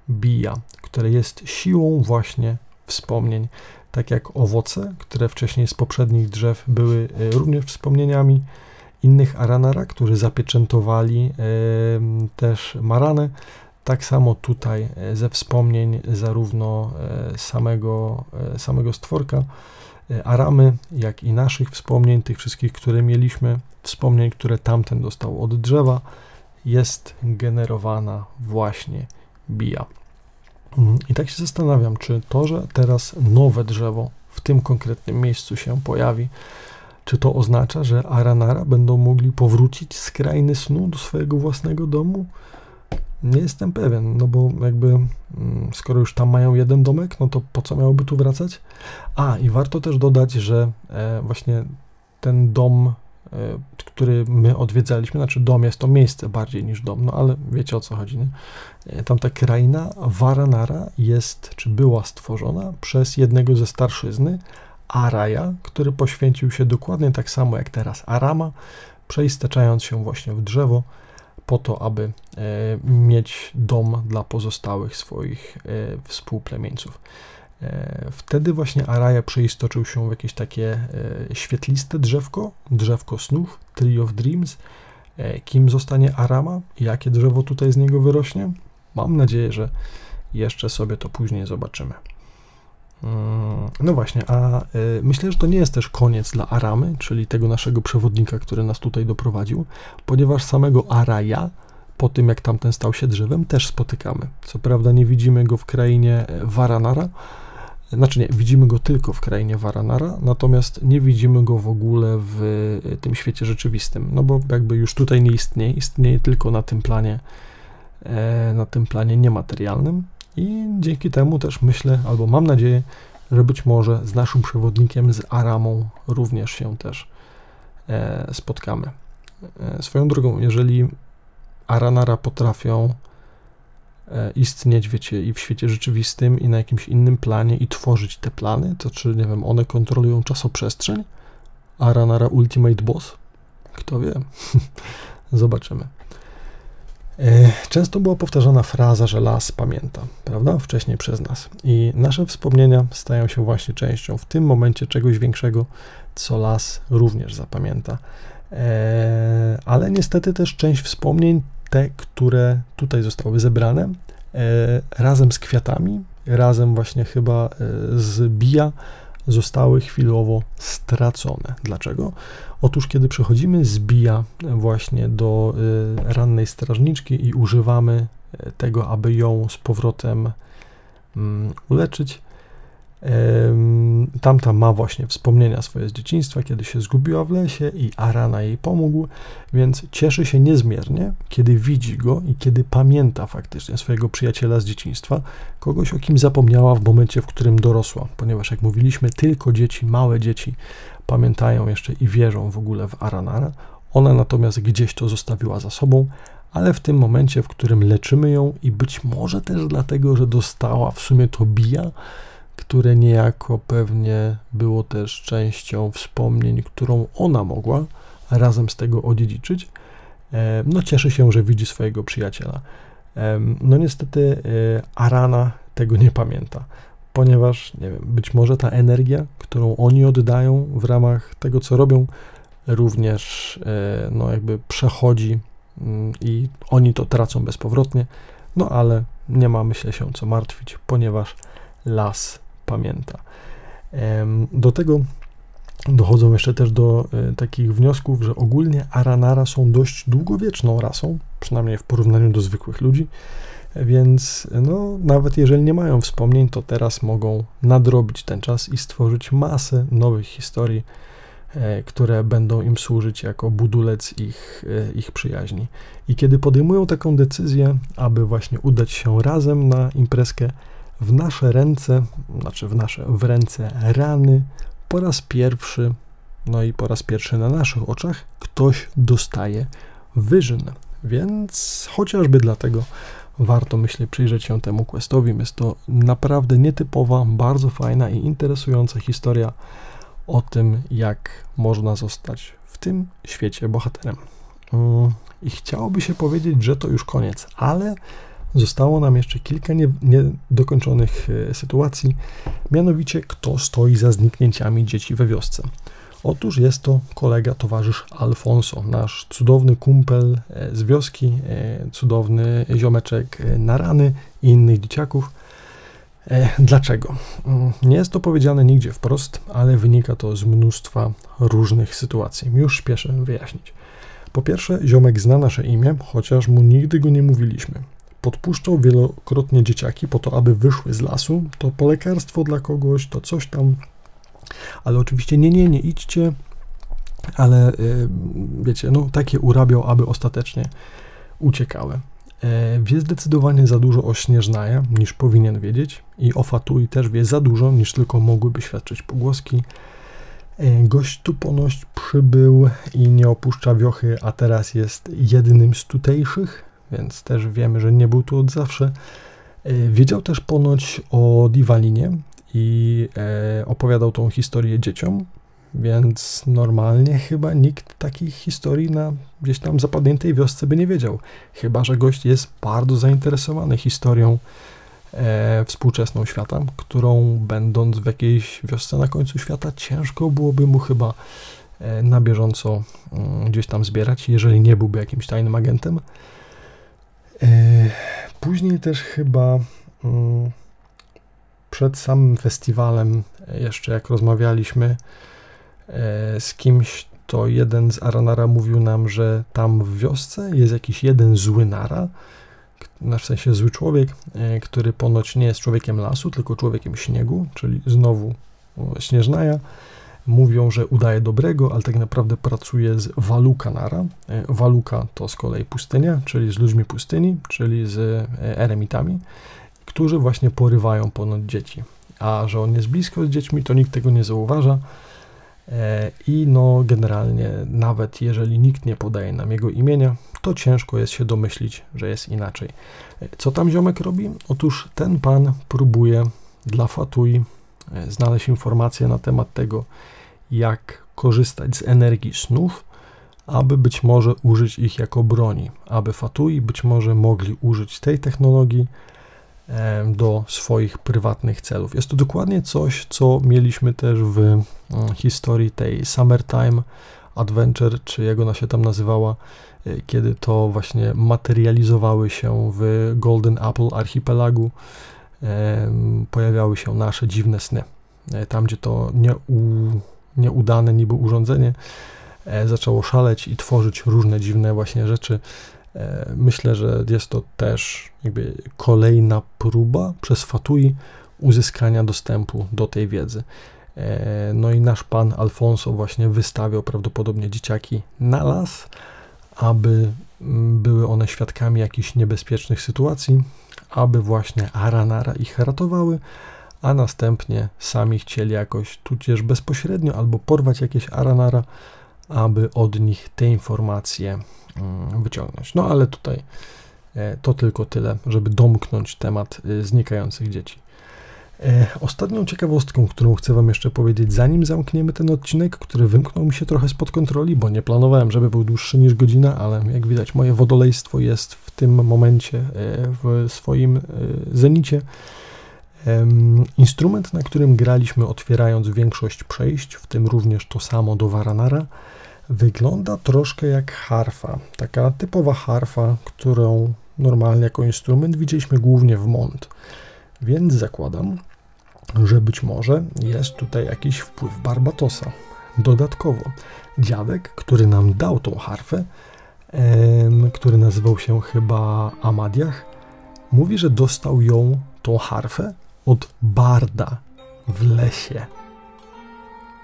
bija, które jest siłą właśnie wspomnień, tak jak owoce, które wcześniej z poprzednich drzew były e, również wspomnieniami, innych Aranara, którzy zapieczętowali też Maranę. Tak samo tutaj e, ze wspomnień zarówno e, samego, e, samego stworka Aramy, jak i naszych wspomnień, tych wszystkich, które mieliśmy, wspomnień, które tamten dostał od drzewa, jest generowana właśnie bija. Mm, I tak się zastanawiam, czy to, że teraz nowe drzewo w tym konkretnym miejscu się pojawi, czy to oznacza, że Aranara będą mogli powrócić z krainy snu do swojego własnego domu? Nie jestem pewien, no bo jakby mm, skoro już tam mają jeden domek, no to po co miałoby tu wracać? A, i warto też dodać, że e, właśnie ten dom, e, który my odwiedzaliśmy, znaczy dom jest to miejsce bardziej niż dom, no ale wiecie o co chodzi, nie? E, tam ta kraina Varanara jest, czy była stworzona przez jednego ze starszyzny, Araja, który poświęcił się dokładnie tak samo jak teraz Arama, przeistaczając się właśnie w drzewo po to, aby e, mieć dom dla pozostałych swoich e, współplemieńców. E, wtedy właśnie Araja przeistoczył się w jakieś takie świetliste drzewko, drzewko snów, Tree of Dreams. Kim zostanie Arama? Jakie drzewo tutaj z niego wyrośnie? Mam nadzieję, że jeszcze sobie to później zobaczymy. Mm, no właśnie, a y, myślę, że to nie jest też koniec dla Aramy, czyli tego naszego przewodnika, który nas tutaj doprowadził, ponieważ samego Araja, po tym jak tamten stał się drzewem, też spotykamy. Co prawda nie widzimy go w krainie Varanara, znaczy nie, widzimy go tylko w krainie Varanara, natomiast nie widzimy go w ogóle w tym świecie rzeczywistym, no bo jakby już tutaj nie istnieje, istnieje tylko na tym planie, e, na tym planie niematerialnym, i dzięki temu też myślę, albo mam nadzieję, że być może z naszym przewodnikiem, z Aramą również się też e, spotkamy. E, swoją drogą, jeżeli Aranara potrafią e, istnieć, wiecie, i w świecie rzeczywistym, i na jakimś innym planie, i tworzyć te plany, to czy, nie wiem, one kontrolują czasoprzestrzeń? Aranara Ultimate Boss? Kto wie? Zobaczymy. E, często była powtarzana fraza, że las pamięta, prawda? Wcześniej przez nas. I nasze wspomnienia stają się właśnie częścią w tym momencie czegoś większego, co las również zapamięta. E, ale niestety też część wspomnień, te, które tutaj zostały zebrane, e, razem z kwiatami, razem właśnie chyba z bija, zostały chwilowo stracone. Dlaczego? Otóż, kiedy przechodzimy z bija właśnie do y, rannej strażniczki i używamy y, tego, aby ją z powrotem mm, uleczyć, Tamta ma właśnie wspomnienia swoje z dzieciństwa, kiedy się zgubiła w lesie i Arana jej pomógł, więc cieszy się niezmiernie, kiedy widzi go i kiedy pamięta faktycznie swojego przyjaciela z dzieciństwa, kogoś o kim zapomniała w momencie, w którym dorosła, ponieważ jak mówiliśmy, tylko dzieci, małe dzieci pamiętają jeszcze i wierzą w ogóle w Aranara. Ona natomiast gdzieś to zostawiła za sobą, ale w tym momencie, w którym leczymy ją i być może też dlatego, że dostała w sumie to bija, które niejako pewnie było też częścią wspomnień, którą ona mogła razem z tego odziedziczyć, e, no cieszy się, że widzi swojego przyjaciela. E, no niestety e, Arana tego nie pamięta, ponieważ nie wiem, być może ta energia, którą oni oddają w ramach tego, co robią, również no jakby przechodzi mm, i oni to tracą bezpowrotnie, no ale nie ma myślę się co martwić, ponieważ las pamięta. Do tego dochodzą jeszcze też do e, takich wniosków, że ogólnie Aranara są dość długowieczną rasą, przynajmniej w porównaniu do zwykłych ludzi, więc no, nawet jeżeli nie mają wspomnień, to teraz mogą nadrobić ten czas i stworzyć masę nowych historii, e, które będą im służyć jako budulec ich, e, ich przyjaźni. I kiedy podejmują taką decyzję, aby właśnie udać się razem na imprezkę, w nasze ręce, znaczy w nasze, w ręce rany, po raz pierwszy, no i po raz pierwszy na naszych oczach, ktoś dostaje wyżyn. Więc chociażby dlatego warto, myślę, przyjrzeć się temu questowi. Jest to naprawdę nietypowa, bardzo fajna i interesująca historia o tym, jak można zostać w tym świecie bohaterem. Mm, I chciałoby się powiedzieć, że to już koniec, ale Zostało nam jeszcze kilka niedokończonych nie sytuacji, mianowicie kto stoi za zniknięciami dzieci we wiosce. Otóż jest to kolega, towarzysz Alfonso, nasz cudowny kumpel e, z wioski, e, cudowny ziomeczek e, na rany i innych dzieciaków. Dlaczego? Mm, nie jest to powiedziane nigdzie wprost, ale wynika to z mnóstwa różnych sytuacji. Już śpieszę wyjaśnić. Po pierwsze, ziomek zna nasze imię, chociaż mu nigdy go nie mówiliśmy podpuszczał wielokrotnie dzieciaki po to, aby wyszły z lasu. To po lekarstwo dla kogoś, to coś tam. Ale oczywiście nie, nie, nie idźcie. Ale yy, wiecie, no takie urabiał, aby ostatecznie uciekały. E, wie zdecydowanie za dużo o Śnieżnaja, niż powinien wiedzieć i o Fatui też wie za dużo, niż tylko mogłyby świadczyć pogłoski. E, gość tu ponoć przybył i nie opuszcza wiochy, a teraz jest jednym z tutejszych, więc też wiemy, że nie był tu od zawsze. E, wiedział też ponoć o Diwalinie i e, opowiadał tą historię dzieciom, więc normalnie chyba nikt takich historii na gdzieś tam zapadniętej wiosce by nie wiedział. Chyba, że gość jest bardzo zainteresowany historią e, współczesną świata, którą będąc w jakiejś wiosce na końcu świata, ciężko byłoby mu chyba na bieżąco mm, gdzieś tam zbierać, jeżeli nie byłby jakimś tajnym agentem. E, później też chyba mm, przed samym festiwalem, jeszcze jak rozmawialiśmy e, z kimś, to jeden z Aranara mówił nam, że tam w wiosce jest jakiś jeden zły nara, w sensie zły człowiek, e, który ponoć nie jest człowiekiem lasu, tylko człowiekiem śniegu, czyli znowu śnieżnaja. Mówią, że udaje dobrego, ale tak naprawdę pracuje z Waluka Nara. E, Waluka to z kolei pustynia, czyli z ludźmi pustyni, czyli z eremitami którzy właśnie porywają ponad dzieci. A że on jest blisko z dziećmi, to nikt tego nie zauważa. E, I no, generalnie, nawet jeżeli nikt nie podaje nam jego imienia, to ciężko jest się domyślić, że jest inaczej. E, co tam ziomek robi? Otóż ten pan próbuje dla Fatui e, znaleźć informacje na temat tego, jak korzystać z energii snów, aby być może użyć ich jako broni, aby Fatui być może mogli użyć tej technologii do swoich prywatnych celów. Jest to dokładnie coś, co mieliśmy też w mm, historii tej Summertime Adventure, czy jak ona się tam nazywała, e, kiedy to właśnie materializowały się w Golden Apple Archipelagu, pojawiały się nasze dziwne sny. E, tam, gdzie to nieudane niby urządzenie e, zaczęło szaleć i tworzyć różne dziwne właśnie rzeczy, E, myślę, że jest to też jakby kolejna próba przez Fatui uzyskania dostępu do tej wiedzy. E, no i nasz pan Alfonso właśnie wystawiał prawdopodobnie dzieciaki na las, aby mm, były one świadkami jakichś niebezpiecznych sytuacji, aby właśnie Aranara ich ratowały, a następnie sami chcieli jakoś tudzież bezpośrednio albo porwać jakieś Aranara, aby od nich te informacje Mm, wyciągnąć. No ale tutaj e, to tylko tyle, żeby domknąć temat y, znikających dzieci. E, ostatnią ciekawostką, którą chcę Wam jeszcze powiedzieć, zanim zamkniemy ten odcinek, który wymknął mi się trochę spod kontroli, bo nie planowałem, żeby był dłuższy niż godzina, ale jak widać, moje wodolejstwo jest w tym momencie e, w swoim zenicie. Instrument, na którym graliśmy, otwierając większość przejść, w tym również to samo do Varanara, Wygląda troszkę jak harfa, taka typowa harfa, którą normalnie jako instrument widzieliśmy głównie w Mont. Więc zakładam, że być może jest tutaj jakiś wpływ Barbatosa. Dodatkowo, dziadek, który nam dał tą harfę, em, który nazywał się chyba Amadiach, mówi, że dostał ją, tą harfę, od barda w lesie.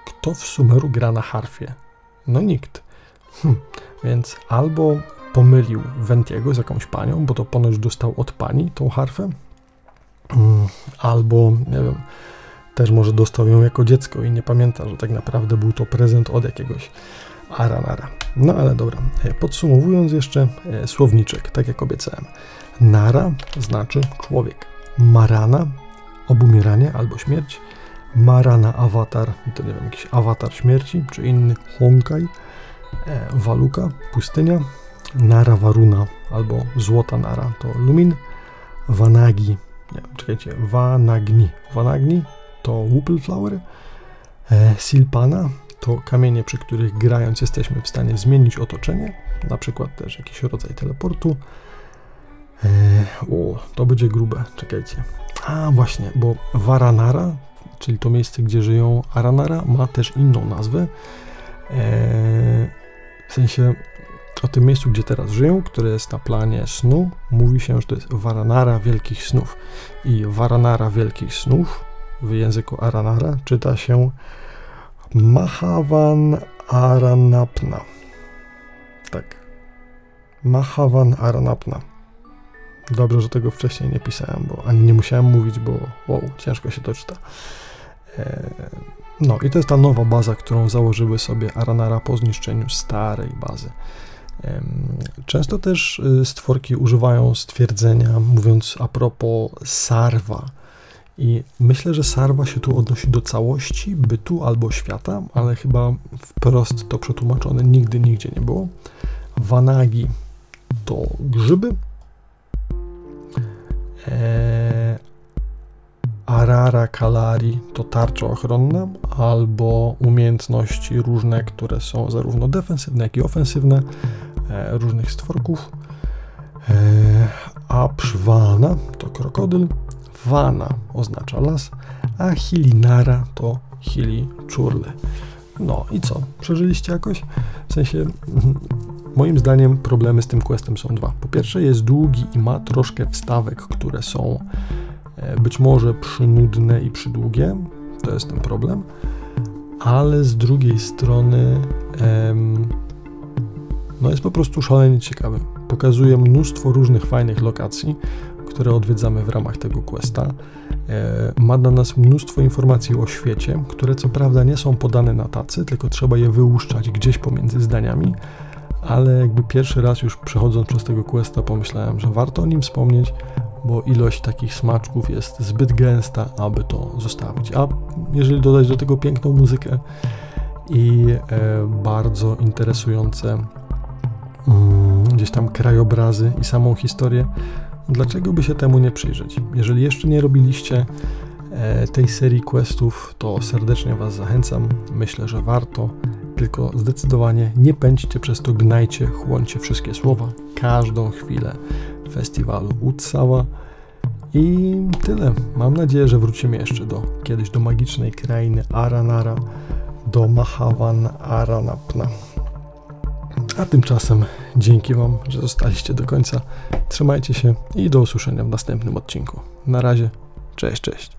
Kto w Sumeru gra na harfie? No nikt. Hm. Więc albo pomylił Wentiego z jakąś panią, bo to ponoć dostał od pani tą harfę, mm, albo, nie wiem, też może dostał ją jako dziecko i nie pamięta, że tak naprawdę był to prezent od jakiegoś Aranara. No ale dobra, e, podsumowując jeszcze e, słowniczek, tak jak obiecałem. Nara znaczy człowiek. Marana obumieranie albo śmierć. Marana Awatar, to nie wiem, jakiś awatar śmierci, czy inny Honkai, e, Waluka, pustynia, Nara Varuna albo Złota Nara to Lumin, Vanagi, nie wiem, czekajcie, Vanagni, Vanagni to Flower, e, Silpana to kamienie, przy których grając jesteśmy w stanie zmienić otoczenie, na przykład też jakiś rodzaj teleportu. E, o, to będzie grube, czekajcie. A właśnie, bo Varanara czyli to miejsce, gdzie żyją Aranara, ma też inną nazwę. Eee, w sensie o tym miejscu, gdzie teraz żyją, które jest na planie snu, mówi się, że to jest Varanara Wielkich Snów. I Varanara Wielkich Snów w języku Aranara czyta się Mahavan Aranapna. Tak. Mahavan Aranapna. Dobrze, że tego wcześniej nie pisałem, bo ani nie musiałem mówić, bo wow, ciężko się to czyta. E, no i to jest ta nowa baza, którą założyły sobie Aranara po zniszczeniu starej bazy. Często też y, stworki używają stwierdzenia, mówiąc a propos Sarwa I myślę, że Sarwa się tu odnosi do całości bytu albo świata, ale chyba wprost to przetłumaczone nigdy, nigdzie nie było. Vanagi to grzyby. Eee, Arara Kalari to tarcza ochronna albo umiejętności różne, które są zarówno defensywne, jak i ofensywne e, różnych stworków. E, Apszwana to krokodyl, Vana oznacza las, a Hilinara to Hili Czurle. No i co? Przeżyliście jakoś? W sensie, moim zdaniem problemy z tym questem są dwa. Po pierwsze jest długi i ma troszkę wstawek, które są e, być może przynudne i przydługie. To jest ten problem. Ale z drugiej strony em, no jest po prostu szalenie ciekawy. Pokazuje mnóstwo różnych fajnych lokacji, które odwiedzamy w ramach tego questa. E, ma dla nas mnóstwo informacji o świecie, które co prawda nie są podane na tacy, tylko trzeba je wyłuszczać gdzieś pomiędzy zdaniami, ale jakby pierwszy raz już przechodząc przez tego questa pomyślałem, że warto o nim wspomnieć, bo ilość takich smaczków jest zbyt gęsta, aby to zostawić. A jeżeli dodać do tego piękną muzykę i e, bardzo interesujące mm, gdzieś tam krajobrazy i samą historię, Dlaczego by się temu nie przyjrzeć? Jeżeli jeszcze nie robiliście tej serii questów, to serdecznie Was zachęcam. Myślę, że warto, tylko zdecydowanie nie pędźcie przez to, gnajcie, chłoncie wszystkie słowa, każdą chwilę festiwalu Utsała. I tyle. Mam nadzieję, że wrócimy jeszcze do kiedyś do magicznej krainy Aranara, do Mahavan Aranapna. A tymczasem dzięki Wam, że zostaliście do końca. Trzymajcie się i do usłyszenia w następnym odcinku. Na razie, cześć, cześć.